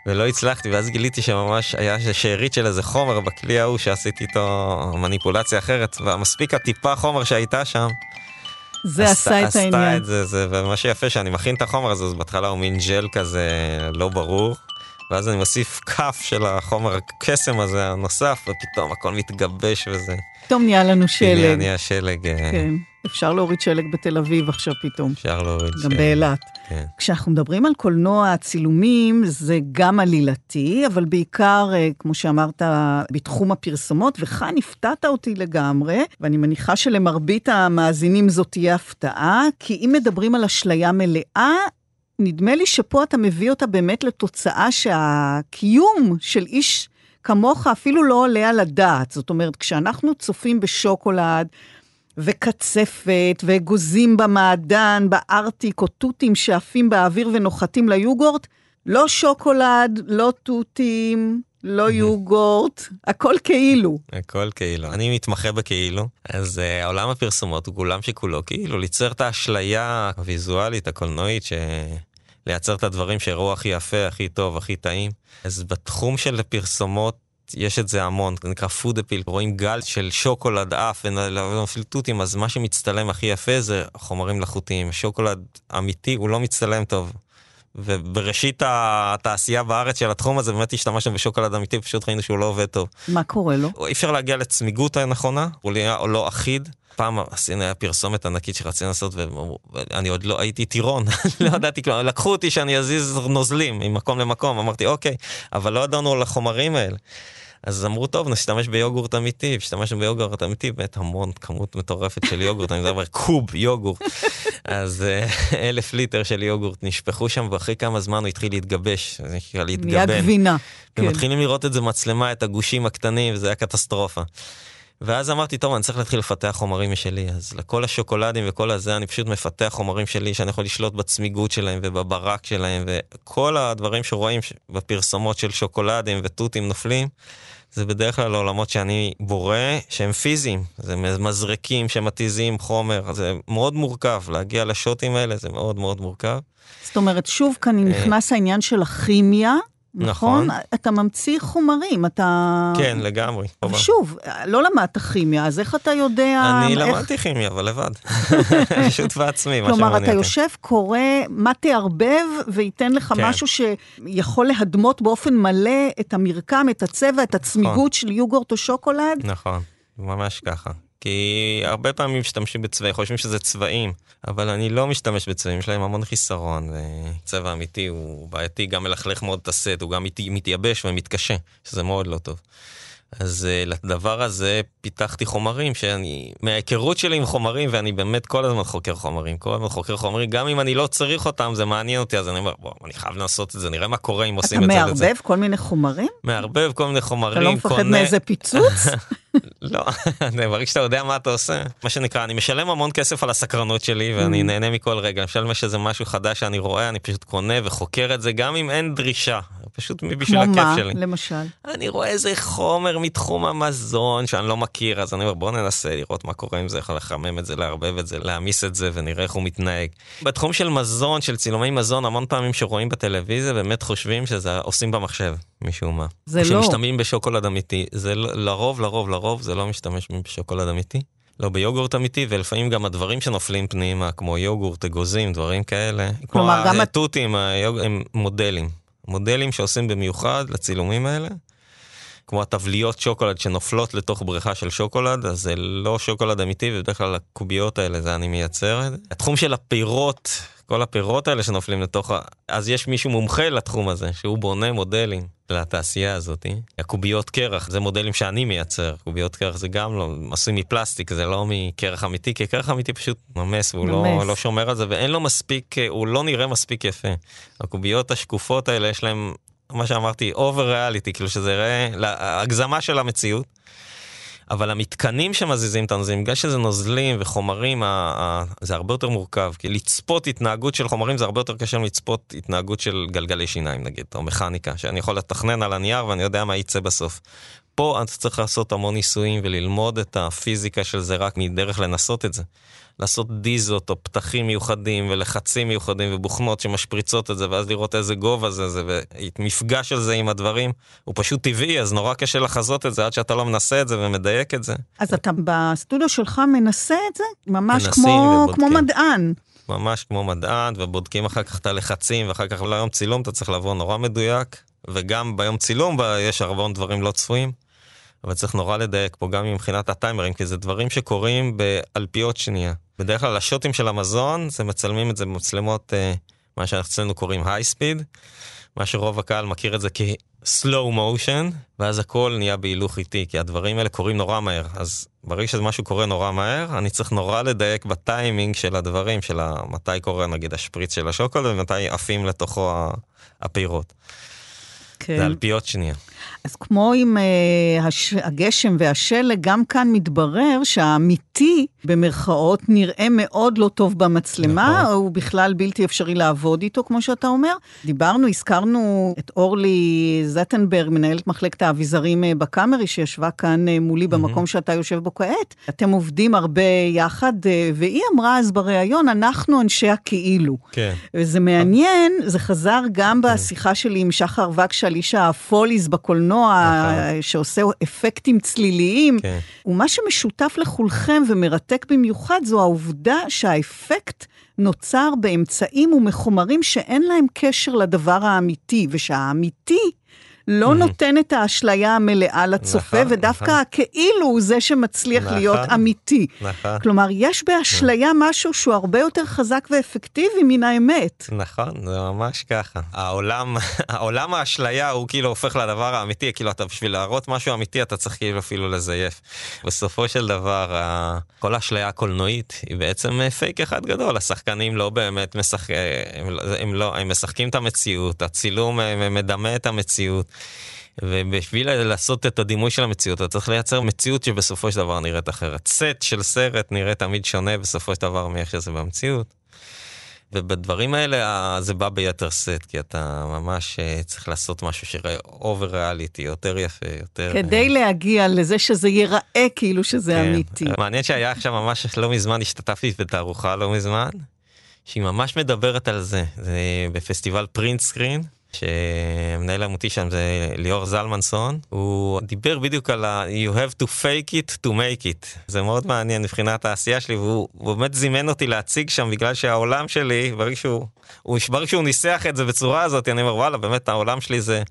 ולא הצלחתי, ואז גיליתי שממש היה שארית של איזה חומר בכלי ההוא שעשיתי איתו מניפולציה אחרת, והמספיק הטיפה חומר שהייתה שם. זה עשה את העניין. עשתה את זה, זה, ומה שיפה שאני מכין את החומר הזה, אז בהתחלה הוא מין ג'ל כזה לא ברור, ואז אני מוסיף כף של החומר הקסם הזה הנוסף, ופתאום הכל מתגבש וזה. פתאום נהיה לנו שלג. נהיה, נהיה שלג. אה, כן, אפשר להוריד שלג בתל אביב עכשיו פתאום. אפשר להוריד גם באילת. כן. כשאנחנו מדברים על קולנוע, צילומים זה גם עלילתי, אבל בעיקר, אה, כמו שאמרת, בתחום הפרסומות, וכאן הפתעת אותי לגמרי, ואני מניחה שלמרבית המאזינים זאת תהיה הפתעה, כי אם מדברים על אשליה מלאה, נדמה לי שפה אתה מביא אותה באמת לתוצאה שהקיום של איש כמוך אפילו לא עולה על הדעת. זאת אומרת, כשאנחנו צופים בשוקולד, וקצפת, ואגוזים במעדן, בארטיק, או תותים שעפים באוויר ונוחתים ליוגורט, לא שוקולד, לא תותים, לא יוגורט, הכל כאילו. הכל כאילו. אני מתמחה בכאילו, אז uh, עולם הפרסומות הוא כולם שכולו כאילו, ליצר את האשליה הוויזואלית, הקולנועית, ש... לייצר את הדברים שיראו הכי יפה, הכי טוב, הכי טעים. אז בתחום של פרסומות יש את זה המון, זה נקרא פוד אפיל, רואים גל של שוקולד עף ואפילו תותים, אז מה שמצטלם הכי יפה זה חומרים מלאכותיים. שוקולד אמיתי הוא לא מצטלם טוב. ובראשית התעשייה בארץ של התחום הזה באמת השתמשנו בשוקולד אמיתי, פשוט ראינו שהוא לא עובד טוב. מה קורה לו? אי אפשר להגיע לצמיגות הנכונה, הוא נהיה לא אחיד. פעם עשינו, היה פרסומת ענקית שרצינו לעשות, ואני עוד לא הייתי טירון, לא ידעתי כלום, לקחו אותי שאני אזיז נוזלים ממקום למקום, אמרתי אוקיי, אבל לא ידענו על החומרים האלה. אז אמרו, טוב, נשתמש ביוגורט אמיתי, השתמשנו ביוגורט אמיתי, באמת המון כמות מטורפת של יוגורט, אני מדבר קוב יוגורט. אז אה, אלף ליטר של יוגורט נשפכו שם, ואחרי כמה זמן הוא התחיל להתגבש, זה נקרא להתגבן. נהיה גבינה. ומתחילים כן. לראות את זה מצלמה, את הגושים הקטנים, וזה היה קטסטרופה. ואז אמרתי, טוב, אני צריך להתחיל לפתח חומרים משלי, אז לכל השוקולדים וכל הזה, אני פשוט מפתח חומרים שלי שאני יכול לשלוט בצמיגות שלהם ובברק שלהם, וכל הדברים שרואים בפרסומות של שוקולדים ותותים נופלים, זה בדרך כלל עולמות שאני בורא, שהם פיזיים, זה מזרקים שמתיזים חומר, זה מאוד מורכב, להגיע לשוטים האלה זה מאוד מאוד מורכב. זאת אומרת, שוב כאן אה, נכנס העניין של הכימיה. נכון? נכון. אתה ממציא חומרים, אתה... כן, לגמרי. אבל שוב, לא למדת כימיה, אז איך אתה יודע... אני איך... למדתי כימיה, אבל לבד. פשוט בעצמי, מה כלומר, אתה יושב, קורא מה תערבב, וייתן לך כן. משהו שיכול להדמות באופן מלא את המרקם, את הצבע, את הצמיגות נכון. של יוגורט או שוקולד. נכון, ממש ככה. כי הרבה פעמים משתמשים בצבעים, חושבים שזה צבעים, אבל אני לא משתמש בצבעים, יש להם המון חיסרון, וצבע אמיתי הוא בעייתי, גם מלכלך מאוד את הסט, הוא גם מתייבש ומתקשה, שזה מאוד לא טוב. אז uh, לדבר הזה פיתחתי חומרים שאני, מההיכרות שלי עם חומרים, ואני באמת כל הזמן חוקר חומרים, כל הזמן חוקר חומרים, גם אם אני לא צריך אותם, זה מעניין אותי, אז אני אומר, בוא, אני חייב לעשות את זה, נראה מה קורה אם עושים את זה. אתה מערבב כל מיני חומרים? מערבב כל מיני חומרים, אתה לא מפחד קונה... מאיזה פיצוץ? לא, ברגע שאתה יודע מה אתה עושה, מה שנקרא, אני משלם המון כסף על הסקרנות שלי, ואני mm. נהנה מכל רגע, אני משלם שזה משהו חדש שאני רואה, אני פשוט קונה וחוקר את זה, גם אם אין דרישה. פשוט בשביל הכיף שלי. כמו מה, למשל? אני רואה איזה חומר מתחום המזון שאני לא מכיר, אז אני אומר, בוא ננסה לראות מה קורה עם זה, איך לחמם את זה, לערבב את זה, להעמיס את זה, ונראה איך הוא מתנהג. בתחום של מזון, של צילומי מזון, המון פעמים שרואים בטלוויזיה, באמת חושבים שזה עושים במחשב, משום מה. זה לא. שמשתמשים בשוקולד אמיתי. זה לרוב, לרוב, לרוב, זה לא משתמש בשוקולד אמיתי. לא ביוגורט אמיתי, ולפעמים גם הדברים שנופלים פנימה, כמו יוגורט, אגוזים, דברים כאלה. כלומר, גם התותים, הם מודלים. מודלים שעושים במיוחד לצילומים האלה. כמו הטבליות שוקולד שנופלות לתוך בריכה של שוקולד, אז זה לא שוקולד אמיתי, ובדרך כלל הקוביות האלה זה אני מייצר. התחום של הפירות, כל הפירות האלה שנופלים לתוך ה... אז יש מישהו מומחה לתחום הזה, שהוא בונה מודלים לתעשייה הזאת. הקוביות קרח, זה מודלים שאני מייצר. קוביות קרח זה גם לא, עשוי מפלסטיק, זה לא מקרח אמיתי, כי קרח אמיתי פשוט ממס, והוא לא, לא שומר על זה, ואין לו מספיק, הוא לא נראה מספיק יפה. הקוביות השקופות האלה, יש להם, מה שאמרתי, אובר ריאליטי, כאילו שזה יראה, הגזמה של המציאות. אבל המתקנים שמזיזים אותנו, זה בגלל שזה נוזלים וחומרים, זה הרבה יותר מורכב. כי לצפות התנהגות של חומרים זה הרבה יותר קשה מלצפות התנהגות של גלגלי שיניים נגיד, או מכניקה, שאני יכול לתכנן על הנייר ואני יודע מה יצא בסוף. פה אתה צריך לעשות המון ניסויים וללמוד את הפיזיקה של זה רק מדרך לנסות את זה. לעשות דיזות או פתחים מיוחדים ולחצים מיוחדים ובוכנות שמשפריצות את זה ואז לראות איזה גובה זה זה ומפגש של זה עם הדברים הוא פשוט טבעי אז נורא קשה לחזות את זה עד שאתה לא מנסה את זה ומדייק את זה. אז אתה בסטודיו שלך מנסה את זה? ממש כמו, כמו מדען. ממש כמו מדען ובודקים אחר כך את הלחצים ואחר כך ליום צילום אתה צריך לבוא נורא מדויק וגם ביום צילום יש הרבה דברים לא צפויים. אבל צריך נורא לדייק פה גם מבחינת הטיימרים, כי זה דברים שקורים באלפיות שנייה. בדרך כלל השוטים של המזון, זה מצלמים את זה במצלמות, אה, מה שאצלנו קוראים היי ספיד, מה שרוב הקהל מכיר את זה כ-slow motion, ואז הכל נהיה בהילוך איטי, כי הדברים האלה קורים נורא מהר. אז ברגע שמשהו קורה נורא מהר, אני צריך נורא לדייק בטיימינג של הדברים, של מתי קורה נגיד השפריץ של השוקולד ומתי עפים לתוכו הפירות. כן. זה אלפיות שנייה. אז כמו עם uh, הש... הגשם והשלג, גם כאן מתברר שהאמיתי, במרכאות, נראה מאוד לא טוב במצלמה, נכון. הוא בכלל בלתי אפשרי לעבוד איתו, כמו שאתה אומר. דיברנו, הזכרנו את אורלי זטנברג, מנהלת מחלקת האביזרים uh, בקאמרי, שישבה כאן uh, מולי mm-hmm. במקום שאתה יושב בו כעת. אתם עובדים הרבה יחד, uh, והיא אמרה אז בריאיון, אנחנו אנשי הכאילו. כן. וזה מעניין, זה חזר גם כן. בשיחה שלי עם שחר וקש על איש הפוליס בקולנוע. נכון. שעושה אפקטים צליליים, כן. ומה שמשותף לכולכם ומרתק במיוחד זו העובדה שהאפקט נוצר באמצעים ומחומרים שאין להם קשר לדבר האמיתי, ושהאמיתי לא mm-hmm. נותן את האשליה המלאה לצופה, נכון, ודווקא נכון. הכאילו הוא זה שמצליח נכון, להיות אמיתי. נכון. כלומר, יש באשליה נכון. משהו שהוא הרבה יותר חזק ואפקטיבי מן האמת. נכון, זה ממש ככה. העולם, העולם האשליה הוא כאילו הופך לדבר האמיתי, כאילו אתה בשביל להראות משהו אמיתי אתה צריך כאילו אפילו לזייף. בסופו של דבר, כל האשליה הקולנועית היא בעצם פייק אחד גדול, השחקנים לא באמת משחקים, הם, לא, הם, לא, הם משחקים את המציאות, הצילום מדמה את המציאות. ובשביל לעשות את הדימוי של המציאות, אתה צריך לייצר מציאות שבסופו של דבר נראית אחרת. סט של סרט נראה תמיד שונה בסופו של דבר מאיך שזה במציאות. ובדברים האלה זה בא ביתר שאת, כי אתה ממש אה, צריך לעשות משהו שיראה over reality, יותר יפה, יותר... כדי להגיע לזה שזה ייראה כאילו שזה כן. אמיתי. מעניין שהיה עכשיו ממש לא מזמן, השתתפתי בתערוכה לא מזמן, שהיא ממש מדברת על זה, זה בפסטיבל פרינט סקרין. שמנהל עמותי שם זה ליאור זלמנסון, הוא דיבר בדיוק על ה- you have to fake it to make it. זה מאוד מעניין מבחינת העשייה שלי, והוא באמת זימן אותי להציג שם בגלל שהעולם שלי, ברגע שהוא, ברגע שהוא ניסח את זה בצורה הזאת, אני אומר וואלה, באמת העולם שלי זה...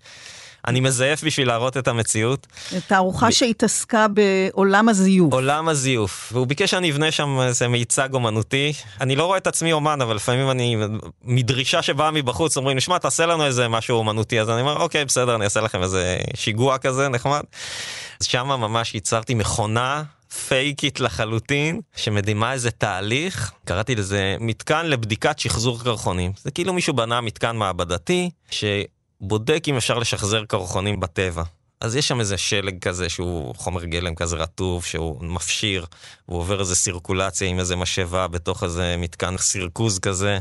אני מזייף בשביל להראות את המציאות. תערוכה ב... שהתעסקה בעולם הזיוף. עולם הזיוף, והוא ביקש שאני אבנה שם איזה מיצג אומנותי. אני לא רואה את עצמי אומן, אבל לפעמים אני, מדרישה שבאה מבחוץ, אומרים, נשמע, תעשה לנו איזה משהו אומנותי, אז אני אומר, אוקיי, בסדר, אני אעשה לכם איזה שיגוע כזה נחמד. אז שם ממש ייצרתי מכונה פייקית לחלוטין, שמדהימה איזה תהליך, קראתי לזה מתקן לבדיקת שחזור קרחונים. זה כאילו מישהו בנה מתקן מעבדתי, ש... בודק אם אפשר לשחזר קרחונים בטבע. אז יש שם איזה שלג כזה שהוא חומר גלם כזה רטוב, שהוא מפשיר, הוא עובר איזה סירקולציה עם איזה משאבה בתוך איזה מתקן סירקוז כזה,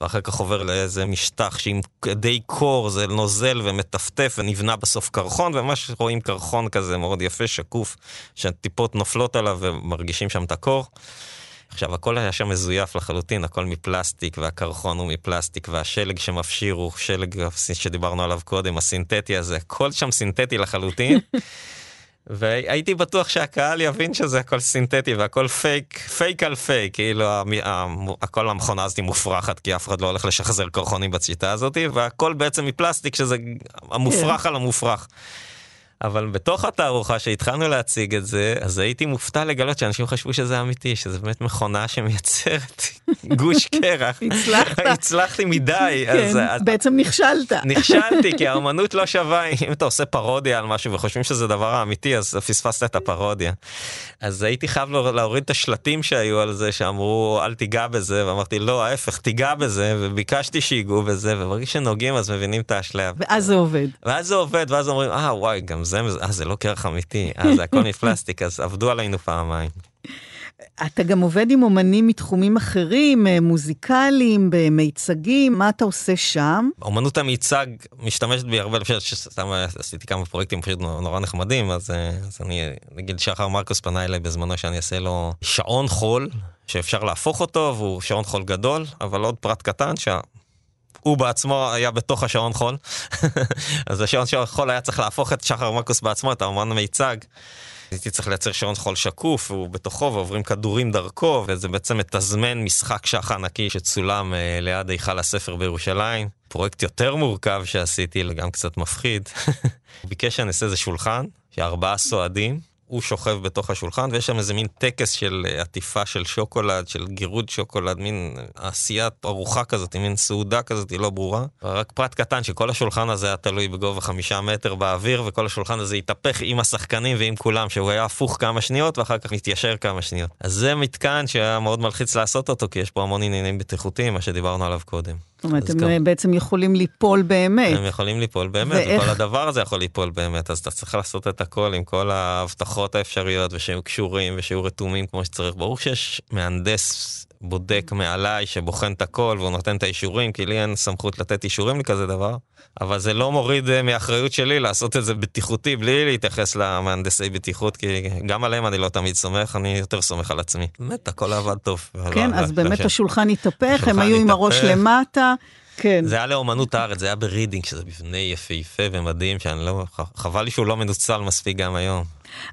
ואחר כך עובר לאיזה משטח שעם די קור זה נוזל ומטפטף ונבנה בסוף קרחון, וממש רואים קרחון כזה מאוד יפה, שקוף, שהטיפות נופלות עליו ומרגישים שם את הקור. עכשיו, הכל היה שם מזויף לחלוטין, הכל מפלסטיק, והקרחון הוא מפלסטיק, והשלג שמפשיר הוא שלג שדיברנו עליו קודם, הסינתטי הזה, הכל שם סינתטי לחלוטין. והייתי בטוח שהקהל יבין שזה הכל סינתטי והכל פייק, פייק על פייק, כאילו הכל המכונה הזאת מופרכת כי אף אחד לא הולך לשחזר קרחונים בשיטה הזאת, והכל בעצם מפלסטיק שזה המופרך כן. על המופרך. אבל בתוך התערוכה שהתחלנו להציג את זה, אז הייתי מופתע לגלות שאנשים חשבו שזה אמיתי, שזה באמת מכונה שמייצרת גוש קרח. הצלחת. הצלחתי מדי. כן, אז, בעצם נכשלת. נכשלתי, כי האמנות לא שווה, אם אתה עושה פרודיה על משהו וחושבים שזה דבר אמיתי, אז פספסת את הפרודיה. אז הייתי חייב להוריד את השלטים שהיו על זה, שאמרו אל תיגע בזה, ואמרתי לא, ההפך, תיגע בזה, וביקשתי שיגעו בזה, וברגע שנוגעים אז מבינים את האשליה. ואז זה עובד. ואז זה עובד, ואז אומרים, אה וואי, גם זה, אה זה לא קרח אמיתי, אה זה הכל מפלסטיק, אז עבדו עלינו פעמיים. אתה גם עובד עם אומנים מתחומים אחרים, אה, מוזיקליים, במיצגים, מה אתה עושה שם? אומנות המיצג משתמשת בי הרבה, סתם עשיתי כמה פרויקטים פשוט נורא נחמדים, אז, אה, אז אני, נגיד שחר מרקוס פנה אליי בזמנו שאני אעשה לו שעון חול, שאפשר להפוך אותו, והוא שעון חול גדול, אבל עוד פרט קטן, שה... הוא בעצמו היה בתוך השעון חול, אז השעון חול היה צריך להפוך את שחר מרקוס בעצמו, את האומן המיצג. הייתי צריך לייצר שעון חול שקוף, והוא בתוכו, ועוברים כדורים דרכו, וזה בעצם מתזמן משחק שח ענקי שצולם אה, ליד היכל הספר בירושלים. פרויקט יותר מורכב שעשיתי, גם קצת מפחיד. הוא ביקש שאני אעשה איזה שולחן, שארבעה סועדים, הוא שוכב בתוך השולחן, ויש שם איזה מין טקס של אה, עטיפה של שוקולד, של גירוד שוקולד, מין עשיית ארוחה כזאת, מין סעודה כזאת, היא לא ברורה. רק פרט קטן, שכל השולחן הזה היה תלוי בגובה חמישה מטר באוויר, וכל השולחן הזה התהפך עם השחקנים ועם כולם, שהוא היה הפוך כמה שניות, ואחר כך מתיישר כמה שניות. אז זה מתקן שהיה מאוד מלחיץ לעשות אותו, כי יש פה המון עניינים בטיחותיים, מה שדיברנו עליו קודם. זאת אומרת, הם גם... בעצם יכולים ליפול באמת. הם יכולים ליפול באמת, ואיך... וכל הדבר הזה יכול ליפול באמת, אז אתה צריך לעשות את הכל עם כל ההבטחות האפשריות, ושהם קשורים, ושיהיו רתומים כמו שצריך. ברור שיש מהנדס בודק מעליי שבוחן את הכל והוא נותן את האישורים, כי לי אין סמכות לתת אישורים לכזה דבר, אבל זה לא מוריד אה, מאחריות שלי לעשות את זה בטיחותי, בלי להתייחס למהנדסי בטיחות, כי גם עליהם אני לא תמיד סומך, אני יותר סומך על עצמי. באמת, הכל עבד טוב. כן, אז באמת השולחן התהפך, הם היו עם הראש למטה. כן. זה היה לאומנות הארץ, זה היה ברידינג, שזה מבנה יפהפה ומדהים, שאני לא, חבל לי שהוא לא מנוצל מספיק גם היום.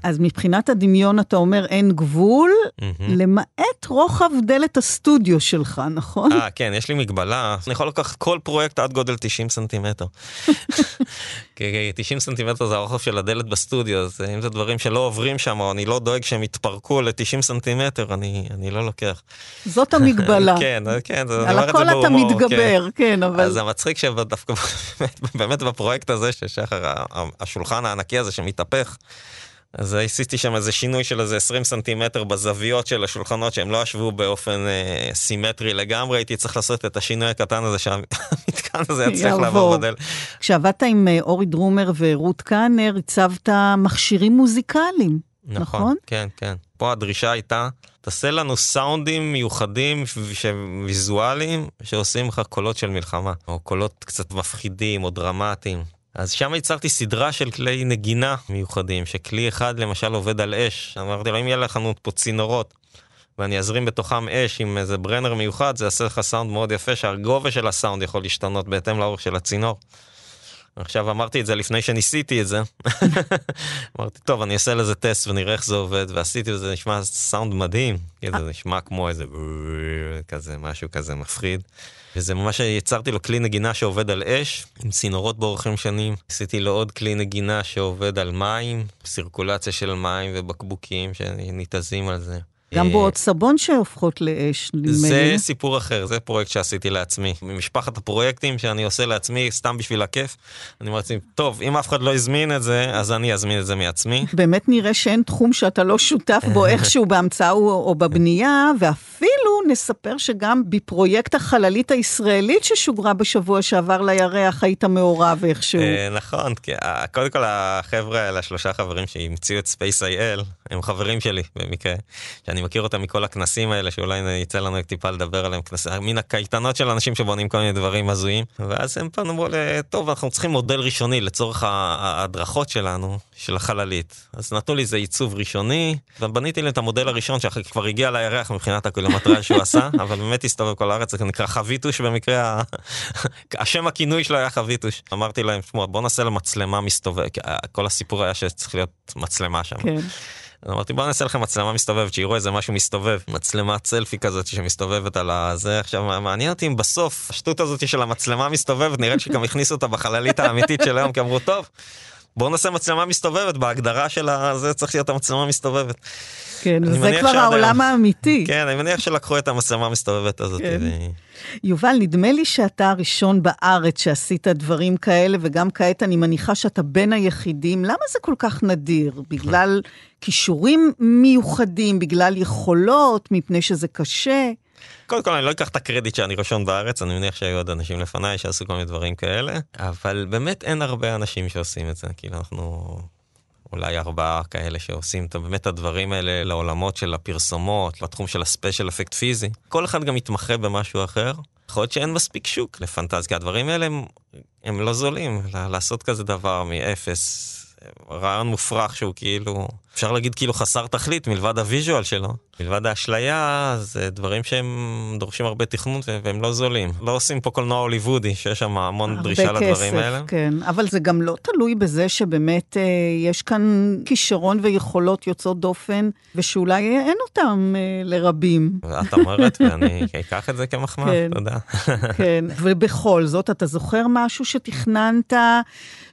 אז מבחינת הדמיון אתה אומר אין גבול, mm-hmm. למעט רוחב דלת הסטודיו שלך, נכון? אה, כן, יש לי מגבלה. אני יכול לקחת כל פרויקט עד גודל 90 סנטימטר. כי 90 סנטימטר זה הרוחב של הדלת בסטודיו, אז אם זה דברים שלא עוברים שם, או אני לא דואג שהם יתפרקו ל-90 סנטימטר, אני, אני לא לוקח. זאת המגבלה. כן, כן, זה, על הכל אתה מתגבר, כן, כן, אבל... אז המצחיק שדווקא באמת בפרויקט הזה, ששחר, השולחן הענקי הזה שמתהפך, אז עשיתי שם איזה שינוי של איזה 20 סנטימטר בזוויות של השולחנות שהם לא ישבו באופן אה, סימטרי לגמרי, הייתי צריך לעשות את השינוי הקטן הזה שהמתקן הזה יצליח לעבור בדל. כשעבדת עם אה, אורי דרומר ורות קאנר, הצבת מכשירים מוזיקליים, נכון? נכון? כן, כן. פה הדרישה הייתה, תעשה לנו סאונדים מיוחדים ויזואליים שעושים לך קולות של מלחמה, או קולות קצת מפחידים או דרמטיים. אז שם יצרתי סדרה של כלי נגינה מיוחדים, שכלי אחד למשל עובד על אש. אמרתי לו, אם יהיה לך פה צינורות, ואני אזרים בתוכם אש עם איזה ברנר מיוחד, זה יעשה לך סאונד מאוד יפה, שהגובה של הסאונד יכול להשתנות בהתאם לאורך של הצינור. עכשיו אמרתי את זה לפני שניסיתי את זה. אמרתי, טוב, אני אעשה לזה טסט ונראה איך זה עובד, ועשיתי את זה, נשמע סאונד מדהים, זה נשמע כמו איזה כזה, משהו כזה מפחיד. וזה ממש יצרתי לו כלי נגינה שעובד על אש, עם צינורות באורחים שנים. עשיתי לו עוד כלי נגינה שעובד על מים, סירקולציה של מים ובקבוקים שניתזים על זה. גם בועות סבון שהופכות לאש, נדמה לי. זה סיפור אחר, זה פרויקט שעשיתי לעצמי. ממשפחת הפרויקטים שאני עושה לעצמי, סתם בשביל הכיף, אני אומר לעצמי, טוב, אם אף אחד לא הזמין את זה, אז אני אזמין את זה מעצמי. באמת נראה שאין תחום שאתה לא שותף בו איכשהו בהמצאה או בבנייה, ואפילו נספר שגם בפרויקט החללית הישראלית ששוגרה בשבוע שעבר לירח, היית מעורב איכשהו. אה, נכון, קודם כל החבר'ה האלה, השלושה חברים שהמציאו את Space.il, הם חברים שלי במקרה, שאני מכיר אותם מכל הכנסים האלה, שאולי יצא לנו טיפה לדבר עליהם, כנס... מן הקייטנות של אנשים שבונים כל מיני דברים הזויים. ואז הם פנו אמרו טוב, אנחנו צריכים מודל ראשוני לצורך ההדרכות שלנו, של החללית. אז נתנו לי איזה עיצוב ראשוני, ובניתי לי את המודל הראשון שכבר הגיע לירח מבחינת הקילומטראז' שהוא עשה, אבל באמת הסתובב כל הארץ, זה נקרא חביטוש במקרה, השם הכינוי שלו היה חביטוש. אמרתי להם, שמוע, בוא נעשה למצלמה מסתובב, כל הסיפור היה שצריך להיות מצלמה שם. כן. אז אמרתי בוא נעשה לכם מצלמה מסתובבת שיראו איזה משהו מסתובב מצלמת סלפי כזאת שמסתובבת על הזה. עכשיו מעניין אותי אם בסוף השטות הזאת של המצלמה מסתובבת נראית שגם הכניסו אותה בחללית האמיתית של היום כי אמרו טוב בואו נעשה מצלמה מסתובבת בהגדרה של זה צריך להיות המצלמה מסתובבת. כן, זה כבר העולם האמיתי. כן, אני מניח שלקחו את המצלמה המסתובבת הזאת. כן. יובל, נדמה לי שאתה הראשון בארץ שעשית דברים כאלה, וגם כעת אני מניחה שאתה בין היחידים. למה זה כל כך נדיר? בגלל כישורים מיוחדים, בגלל יכולות, מפני שזה קשה? קודם כל אני לא אקח את הקרדיט שאני ראשון בארץ, אני מניח שהיו עוד אנשים לפניי שעשו כל מיני דברים כאלה, אבל באמת אין הרבה אנשים שעושים את זה, כאילו אנחנו אולי ארבעה כאלה שעושים את באמת הדברים האלה לעולמות של הפרסומות, לתחום של ה special effect פיזי. כל אחד גם מתמחה במשהו אחר. יכול להיות שאין מספיק שוק לפנטזיה, הדברים האלה הם, הם לא זולים, לעשות כזה דבר מאפס, רעיון מופרך שהוא כאילו... אפשר להגיד כאילו חסר תכלית מלבד ה visual שלו. מלבד האשליה, זה דברים שהם דורשים הרבה תכנון והם לא זולים. לא עושים פה קולנוע הוליוודי, שיש שם המון דרישה כסף, לדברים האלה. כן, אבל זה גם לא תלוי בזה שבאמת אה, יש כאן כישרון ויכולות יוצאות דופן, ושאולי אין אותם אה, לרבים. את אומרת, ואני אקח את זה כמחמאה, כן, תודה. כן, ובכל זאת, אתה זוכר משהו שתכננת,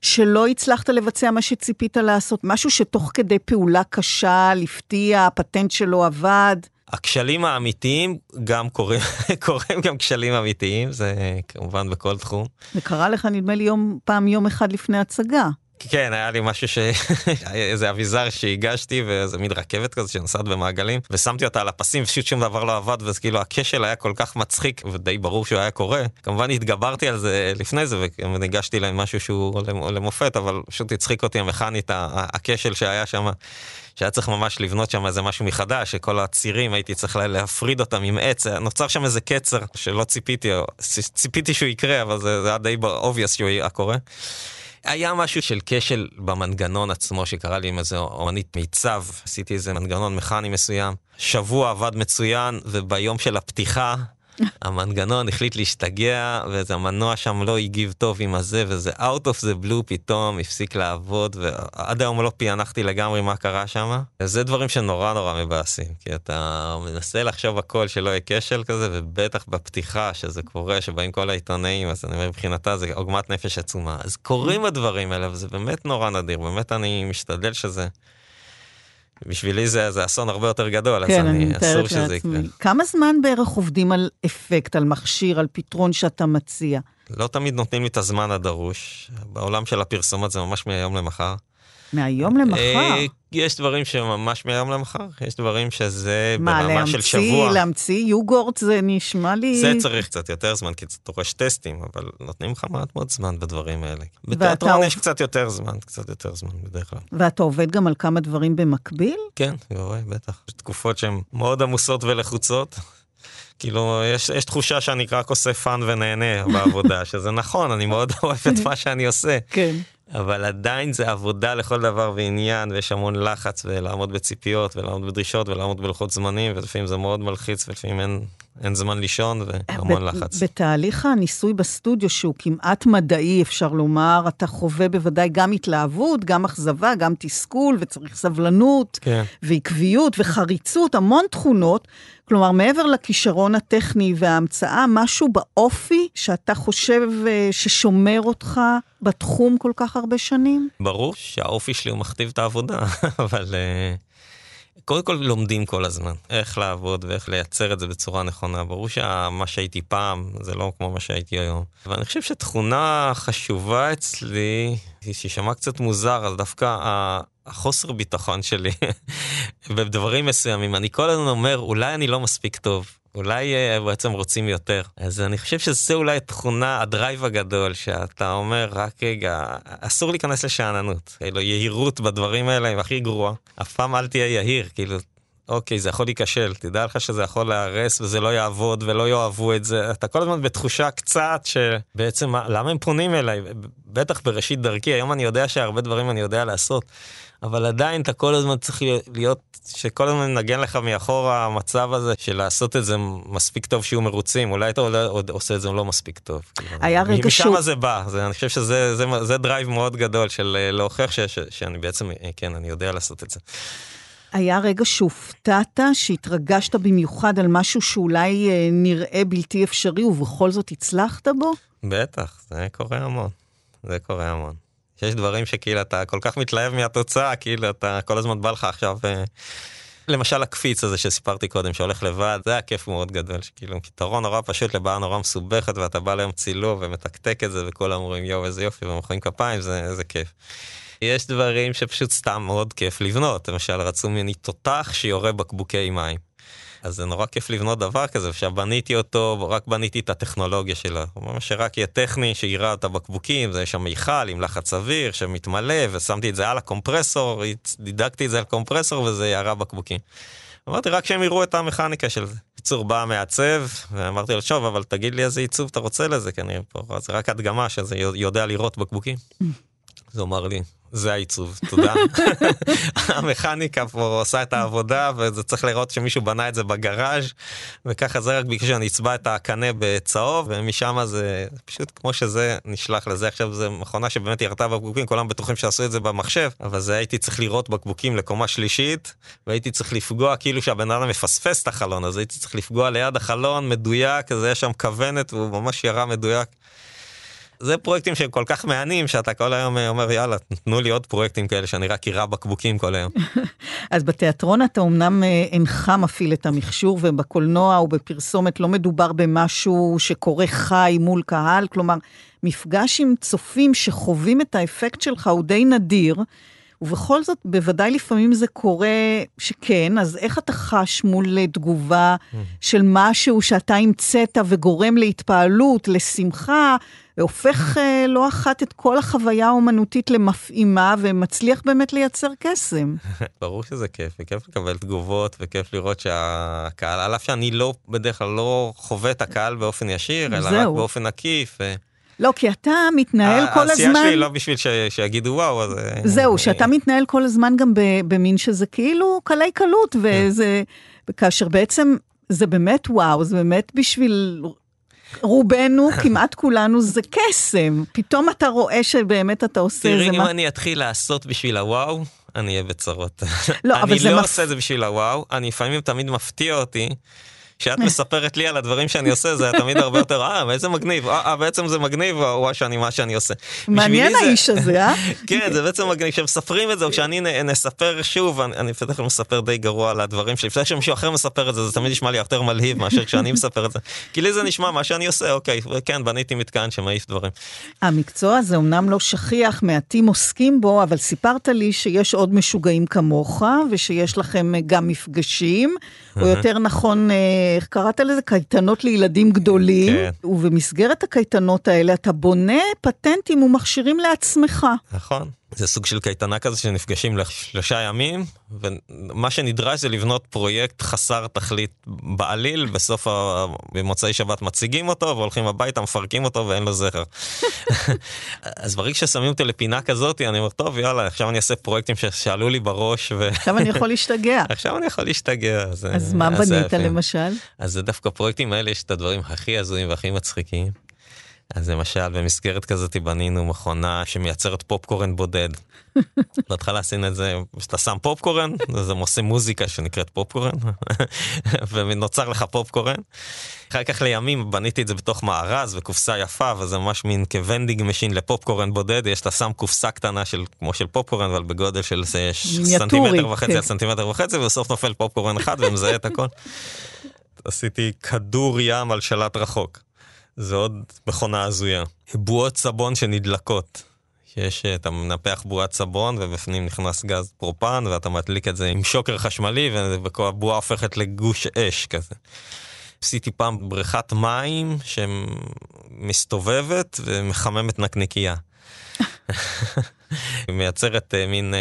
שלא הצלחת לבצע מה שציפית לעשות? משהו שתוך כדי פעולה קשה, הפתיע, הפטנט שלו עבד? הכשלים האמיתיים גם קורים, קורים גם כשלים אמיתיים, זה כמובן בכל תחום. זה קרה לך נדמה לי יום, פעם יום אחד לפני הצגה. כן, היה לי משהו ש... איזה אביזר שהגשתי ואיזה מין רכבת כזה שנסעת במעגלים ושמתי אותה על הפסים ופשוט שום דבר לא עבד וזה כאילו הכשל היה כל כך מצחיק ודי ברור שהוא היה קורה. כמובן התגברתי על זה לפני זה וניגשתי להם משהו שהוא למופת אבל פשוט הצחיק אותי המכנית הכשל שהיה שם. שהיה צריך ממש לבנות שם איזה משהו מחדש, שכל הצירים הייתי צריך להפריד אותם עם עץ, נוצר שם איזה קצר שלא ציפיתי, ציפיתי שהוא יקרה, אבל זה, זה היה די obvious שהוא היה קורה. היה משהו של כשל במנגנון עצמו שקרה לי עם איזה אומנית מיצב, עשיתי איזה מנגנון מכני מסוים. שבוע עבד מצוין, וביום של הפתיחה המנגנון החליט להשתגע, ואיזה מנוע שם לא הגיב טוב עם הזה, וזה out of the blue פתאום הפסיק לעבוד, ועד היום לא פענחתי לגמרי מה קרה שם. זה דברים שנורא נורא מבאסים, כי אתה מנסה לחשוב הכל שלא יהיה כשל כזה, ובטח בפתיחה שזה קורה, שבאים כל העיתונאים, אז אני אומר, מבחינתה זה עוגמת נפש עצומה. אז קורים הדברים האלה, וזה באמת נורא נדיר, באמת אני משתדל שזה... בשבילי זה, זה אסון הרבה יותר גדול, כן, אז אני, אסור שזה לעצמי. יקרה. כמה זמן בערך עובדים על אפקט, על מכשיר, על פתרון שאתה מציע? לא תמיד נותנים לי את הזמן הדרוש. בעולם של הפרסומות זה ממש מהיום למחר. מהיום למחר? אה, יש דברים שממש מהיום למחר, יש דברים שזה מה, ברמה של שבוע. מה, להמציא יוגורט זה נשמע לי... זה צריך קצת יותר זמן, כי זה דורש טסטים, אבל נותנים לך מעט מאוד זמן בדברים האלה. בתיאטרון יש קצת יותר זמן, קצת יותר זמן בדרך כלל. ואתה עובד גם על כמה דברים במקביל? כן, רואה, בטח. יש תקופות שהן מאוד עמוסות ולחוצות. כאילו, יש, יש תחושה שאני רק עושה fun ונהנה בעבודה, שזה נכון, אני מאוד אוהב את מה שאני עושה. כן. אבל עדיין זה עבודה לכל דבר ועניין, ויש המון לחץ, ולעמוד בציפיות, ולעמוד בדרישות, ולעמוד בלוחות זמנים, ולפעמים זה מאוד מלחיץ, ולפעמים אין, אין זמן לישון, והמון לחץ. בתהליך הניסוי בסטודיו, שהוא כמעט מדעי, אפשר לומר, אתה חווה בוודאי גם התלהבות, גם אכזבה, גם תסכול, וצריך סבלנות, כן. ועקביות, וחריצות, המון תכונות. כלומר, מעבר לכישרון הטכני וההמצאה, משהו באופי שאתה חושב אה, ששומר אותך בתחום כל כך הרבה שנים? ברור שהאופי שלי הוא מכתיב את העבודה, אבל uh, קודם כל לומדים כל הזמן איך לעבוד ואיך לייצר את זה בצורה נכונה. ברור שמה שהייתי פעם זה לא כמו מה שהייתי היום. ואני חושב שתכונה חשובה אצלי, שיישמע קצת מוזר, אז דווקא החוסר ביטחון שלי בדברים מסוימים. אני כל הזמן אומר, אולי אני לא מספיק טוב. אולי uh, בעצם רוצים יותר. אז אני חושב שזה אולי תכונה, הדרייב הגדול, שאתה אומר, רק רגע, אסור להיכנס לשאננות. כאילו, יהירות בדברים האלה היא הכי גרועה. אף פעם אל תהיה יהיר, כאילו, אוקיי, זה יכול להיכשל, תדע לך שזה יכול להיהרס וזה לא יעבוד ולא יאהבו את זה. אתה כל הזמן בתחושה קצת שבעצם, למה הם פונים אליי? בטח בראשית דרכי, היום אני יודע שהרבה דברים אני יודע לעשות. אבל עדיין אתה כל הזמן צריך להיות, שכל הזמן מנגן לך מאחור המצב הזה של לעשות את זה מספיק טוב שיהיו מרוצים, אולי אתה עוד עושה את זה לא מספיק טוב. היה רגע שהוא... משם זה בא, זה, אני חושב שזה זה, זה, זה drive מאוד גדול של אה, להוכיח ש, ש, שאני בעצם, אה, כן, אני יודע לעשות את זה. היה רגע שהופתעת, שהתרגשת במיוחד על משהו שאולי אה, נראה בלתי אפשרי ובכל זאת הצלחת בו? בטח, זה קורה המון. זה קורה המון. שיש דברים שכאילו אתה כל כך מתלהב מהתוצאה, כאילו אתה כל הזמן בא לך עכשיו... אה, למשל הקפיץ הזה שסיפרתי קודם שהולך לבד זה היה כיף מאוד גדול שכאילו פתרון נורא פשוט לבעיה נורא מסובכת ואתה בא ליום צילוב ומתקתק את זה וכולם אומרים יואו איזה יופי ומוחאים כפיים זה, זה כיף. יש דברים שפשוט סתם מאוד כיף לבנות למשל רצו ממני תותח שיורה בקבוקי מים. אז זה נורא כיף לבנות דבר כזה, עכשיו בניתי אותו, רק בניתי את הטכנולוגיה שלו. ממש שרק יהיה טכני, שיראה את הבקבוקים, זה יש שם מיכל עם לחץ אוויר שמתמלא, ושמתי את זה על הקומפרסור, דידקתי את זה על קומפרסור וזה ירה בקבוקים. אמרתי רק שהם יראו את המכניקה של זה. בקיצור בא המעצב, ואמרתי לו, שוב, אבל תגיד לי איזה עיצוב אתה רוצה לזה, כי אני פה, זה רק הדגמה שזה יודע לראות בקבוקים. אז הוא אמר לי, זה העיצוב, תודה. המכניקה פה עושה את העבודה וזה צריך לראות שמישהו בנה את זה בגראז' וככה זה רק בגלל שאני אצבע את הקנה בצהוב ומשם זה פשוט כמו שזה נשלח לזה עכשיו זה מכונה שבאמת ירתה בקבוקים כולם בטוחים שעשו את זה במחשב אבל זה הייתי צריך לראות בקבוקים לקומה שלישית והייתי צריך לפגוע כאילו שהבן אדם מפספס את החלון אז הייתי צריך לפגוע ליד החלון מדויק אז היה שם כוונת והוא ממש ירה מדויק. זה פרויקטים שהם כל כך מהנים שאתה כל היום אה, אומר יאללה תנו לי עוד פרויקטים כאלה שאני רק אירה בקבוקים כל היום. אז בתיאטרון אתה אמנם אה, אינך מפעיל את המכשור ובקולנוע ובפרסומת לא מדובר במשהו שקורה חי מול קהל, כלומר מפגש עם צופים שחווים את האפקט שלך הוא די נדיר. ובכל זאת, בוודאי לפעמים זה קורה שכן, אז איך אתה חש מול תגובה של משהו שאתה המצאת וגורם להתפעלות, לשמחה, והופך אה, לא אחת את כל החוויה האומנותית למפעימה, ומצליח באמת לייצר קסם. ברור שזה כיף, וכיף לקבל תגובות, וכיף לראות שהקהל, על אף שאני לא, בדרך כלל לא חווה את הקהל באופן ישיר, אלא רק באופן עקיף. לא, כי אתה מתנהל כל הזמן... העשייה שלי לא בשביל ש... שיגידו וואו, אז... אה, זהו, שאתה מתנהל כל הזמן גם במין שזה כאילו קלי קלות, וזה... כאשר בעצם זה באמת וואו, זה באמת בשביל רובנו, כמעט כולנו, זה קסם. פתאום אתה רואה שבאמת אתה עושה איזה... תראי, אם אני אתחיל לעשות בשביל הוואו, אני אהיה בצרות. לא, אבל זה... אני לא עושה את זה בשביל הוואו, אני לפעמים תמיד מפתיע אותי. כשאת מספרת לי על הדברים שאני עושה זה תמיד הרבה יותר אה איזה מגניב אה בעצם זה מגניב או שאני מה שאני עושה. מעניין האיש הזה אה? כן זה בעצם מגניב כשמספרים את זה או כשאני נספר שוב אני בדרך כלל מספר די גרוע על הדברים שלי לפני שמישהו אחר מספר את זה זה תמיד נשמע לי יותר מלהיב מאשר כשאני מספר את זה כי לי זה נשמע מה שאני עושה אוקיי כן בניתי מתקן שמעיף דברים. המקצוע הזה אמנם לא שכיח מעטים עוסקים בו אבל סיפרת לי שיש עוד משוגעים כמוך ושיש לכם גם מפגשים או יותר נכון איך קראת לזה? קייטנות לילדים גדולים. כן. ובמסגרת הקייטנות האלה אתה בונה פטנטים ומכשירים לעצמך. נכון. זה סוג של קייטנה כזה שנפגשים לשלושה ימים, ומה שנדרש זה לבנות פרויקט חסר תכלית בעליל, בסוף ה... במוצאי שבת מציגים אותו והולכים הביתה, מפרקים אותו ואין לו זכר. אז ברגע ששמים אותי לפינה כזאת, אני אומר, טוב, יאללה, עכשיו אני אעשה פרויקטים שעלו לי בראש. ו... עכשיו אני יכול להשתגע. עכשיו אני יכול להשתגע. אז, אז מה בנית למשל? אז זה דווקא פרויקטים האלה, יש את הדברים הכי הזויים והכי מצחיקים. אז למשל במסגרת כזאת בנינו מכונה שמייצרת פופקורן בודד. בהתחלה עשינו את זה, כשאתה שם פופקורן, אז הם עושים מוזיקה שנקראת פופקורן, ונוצר לך פופקורן. אחר כך לימים בניתי את זה בתוך מארז וקופסה יפה, וזה ממש מין כזה vending machine לפופקורן בודד, יש אתה שם קופסה קטנה של, כמו של פופקורן, אבל בגודל של סנטימטר וחצי כן. על סנטימטר וחצי, ובסוף נופל פופקורן אחד ומזהה את הכל. עשיתי כדור ים על שלט רחוק. זה עוד מכונה הזויה. בועות סבון שנדלקות. שיש, אתה מנפח בועת סבון ובפנים נכנס גז פרופן ואתה מדליק את זה עם שוקר חשמלי וכל הבועה הופכת לגוש אש כזה. עשיתי פעם בריכת מים שמסתובבת ומחממת נקניקייה. היא מייצרת uh, מין uh,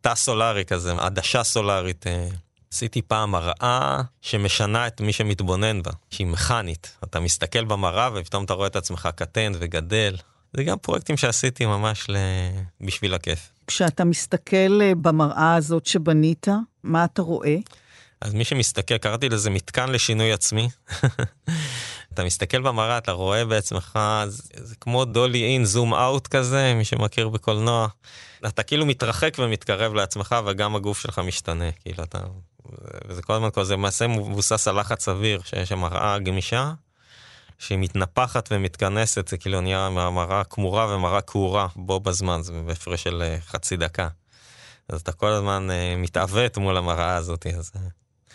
תא סולארי כזה, עדשה סולארית. עשיתי פעם מראה שמשנה את מי שמתבונן בה, שהיא מכנית. אתה מסתכל במראה ופתאום אתה רואה את עצמך קטן וגדל. זה גם פרויקטים שעשיתי ממש בשביל הכיף. כשאתה מסתכל אה, במראה הזאת שבנית, מה אתה רואה? אז מי שמסתכל, קראתי לזה מתקן לשינוי עצמי. אתה מסתכל במראה, אתה רואה בעצמך, זה, זה כמו דולי אין, זום אאוט כזה, מי שמכיר בקולנוע. אתה כאילו מתרחק ומתקרב לעצמך, וגם הגוף שלך משתנה. כאילו אתה וזה כל הזמן כזה מעשה מבוסס על לחץ אוויר, שיש שם מראה גמישה, שהיא מתנפחת ומתכנסת, זה כאילו נהיה מראה כמורה ומראה כעורה בו בזמן, זה בהפרש של אה, חצי דקה. אז אתה כל הזמן uh, מתעוות מול המראה הזאת. אז... אה,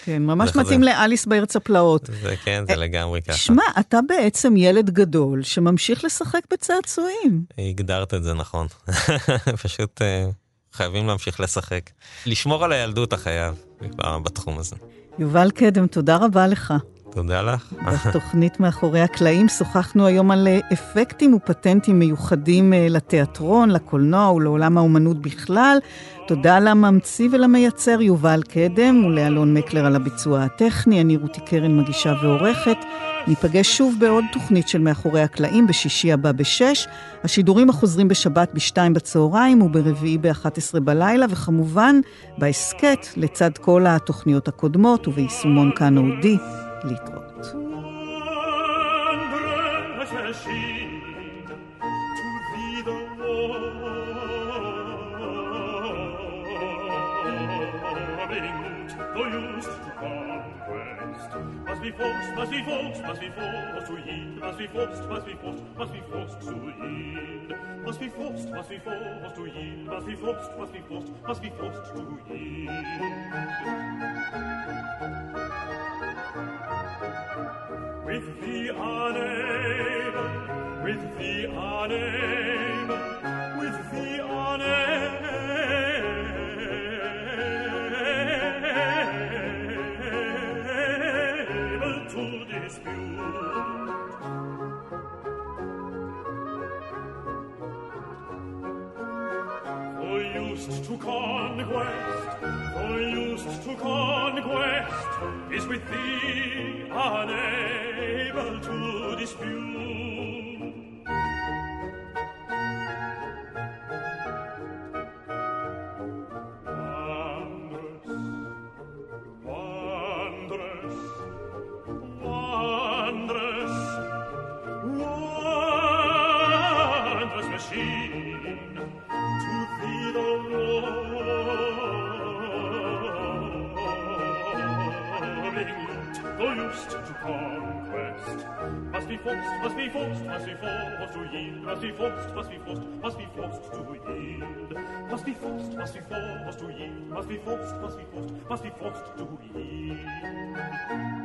כן, ממש מתאים לאליס בארץ הפלאות. זה כן, זה לגמרי ככה. שמע, אתה בעצם ילד גדול שממשיך לשחק בצעצועים. הגדרת את זה נכון. פשוט חייבים להמשיך לשחק. לשמור על הילדות החייב בתחום הזה. יובל קדם, תודה רבה לך. תודה לך. בתוכנית מאחורי הקלעים שוחחנו היום על אה, אפקטים ופטנטים מיוחדים אה, לתיאטרון, לקולנוע ולעולם האומנות בכלל. תודה לממציא ולמייצר יובל קדם ולאלון מקלר על הביצוע הטכני. אני רותי קרן מגישה ועורכת. ניפגש שוב בעוד תוכנית של מאחורי הקלעים בשישי הבא בשש. השידורים החוזרים בשבת בשתיים בצהריים וברביעי ב-11 בלילה, וכמובן בהסכת לצד כל התוכניות הקודמות וביישומון כאן אודי. להתראות. wie Fuchs, was wie Fuchs, was wie Fuchs zu ihm, was wie Fuchs, was wie Fuchs, was wie Fuchs zu ihm, was wie Fuchs, was wie Fuchs zu ihm, was wie Fuchs, was wie Fuchs, was wie Fuchs zu ihm. With the unable, with the unable, used to conquest, for used to conquest, is with thee unable to dispute. fumst, was wie fumst, was wie fumst, was du jild, was wie fumst, was wie fumst, was wie fumst, du jild. Was wie fumst, was wie fumst, was du jild, was wie fumst, was wie fumst, was wie fumst, du jild.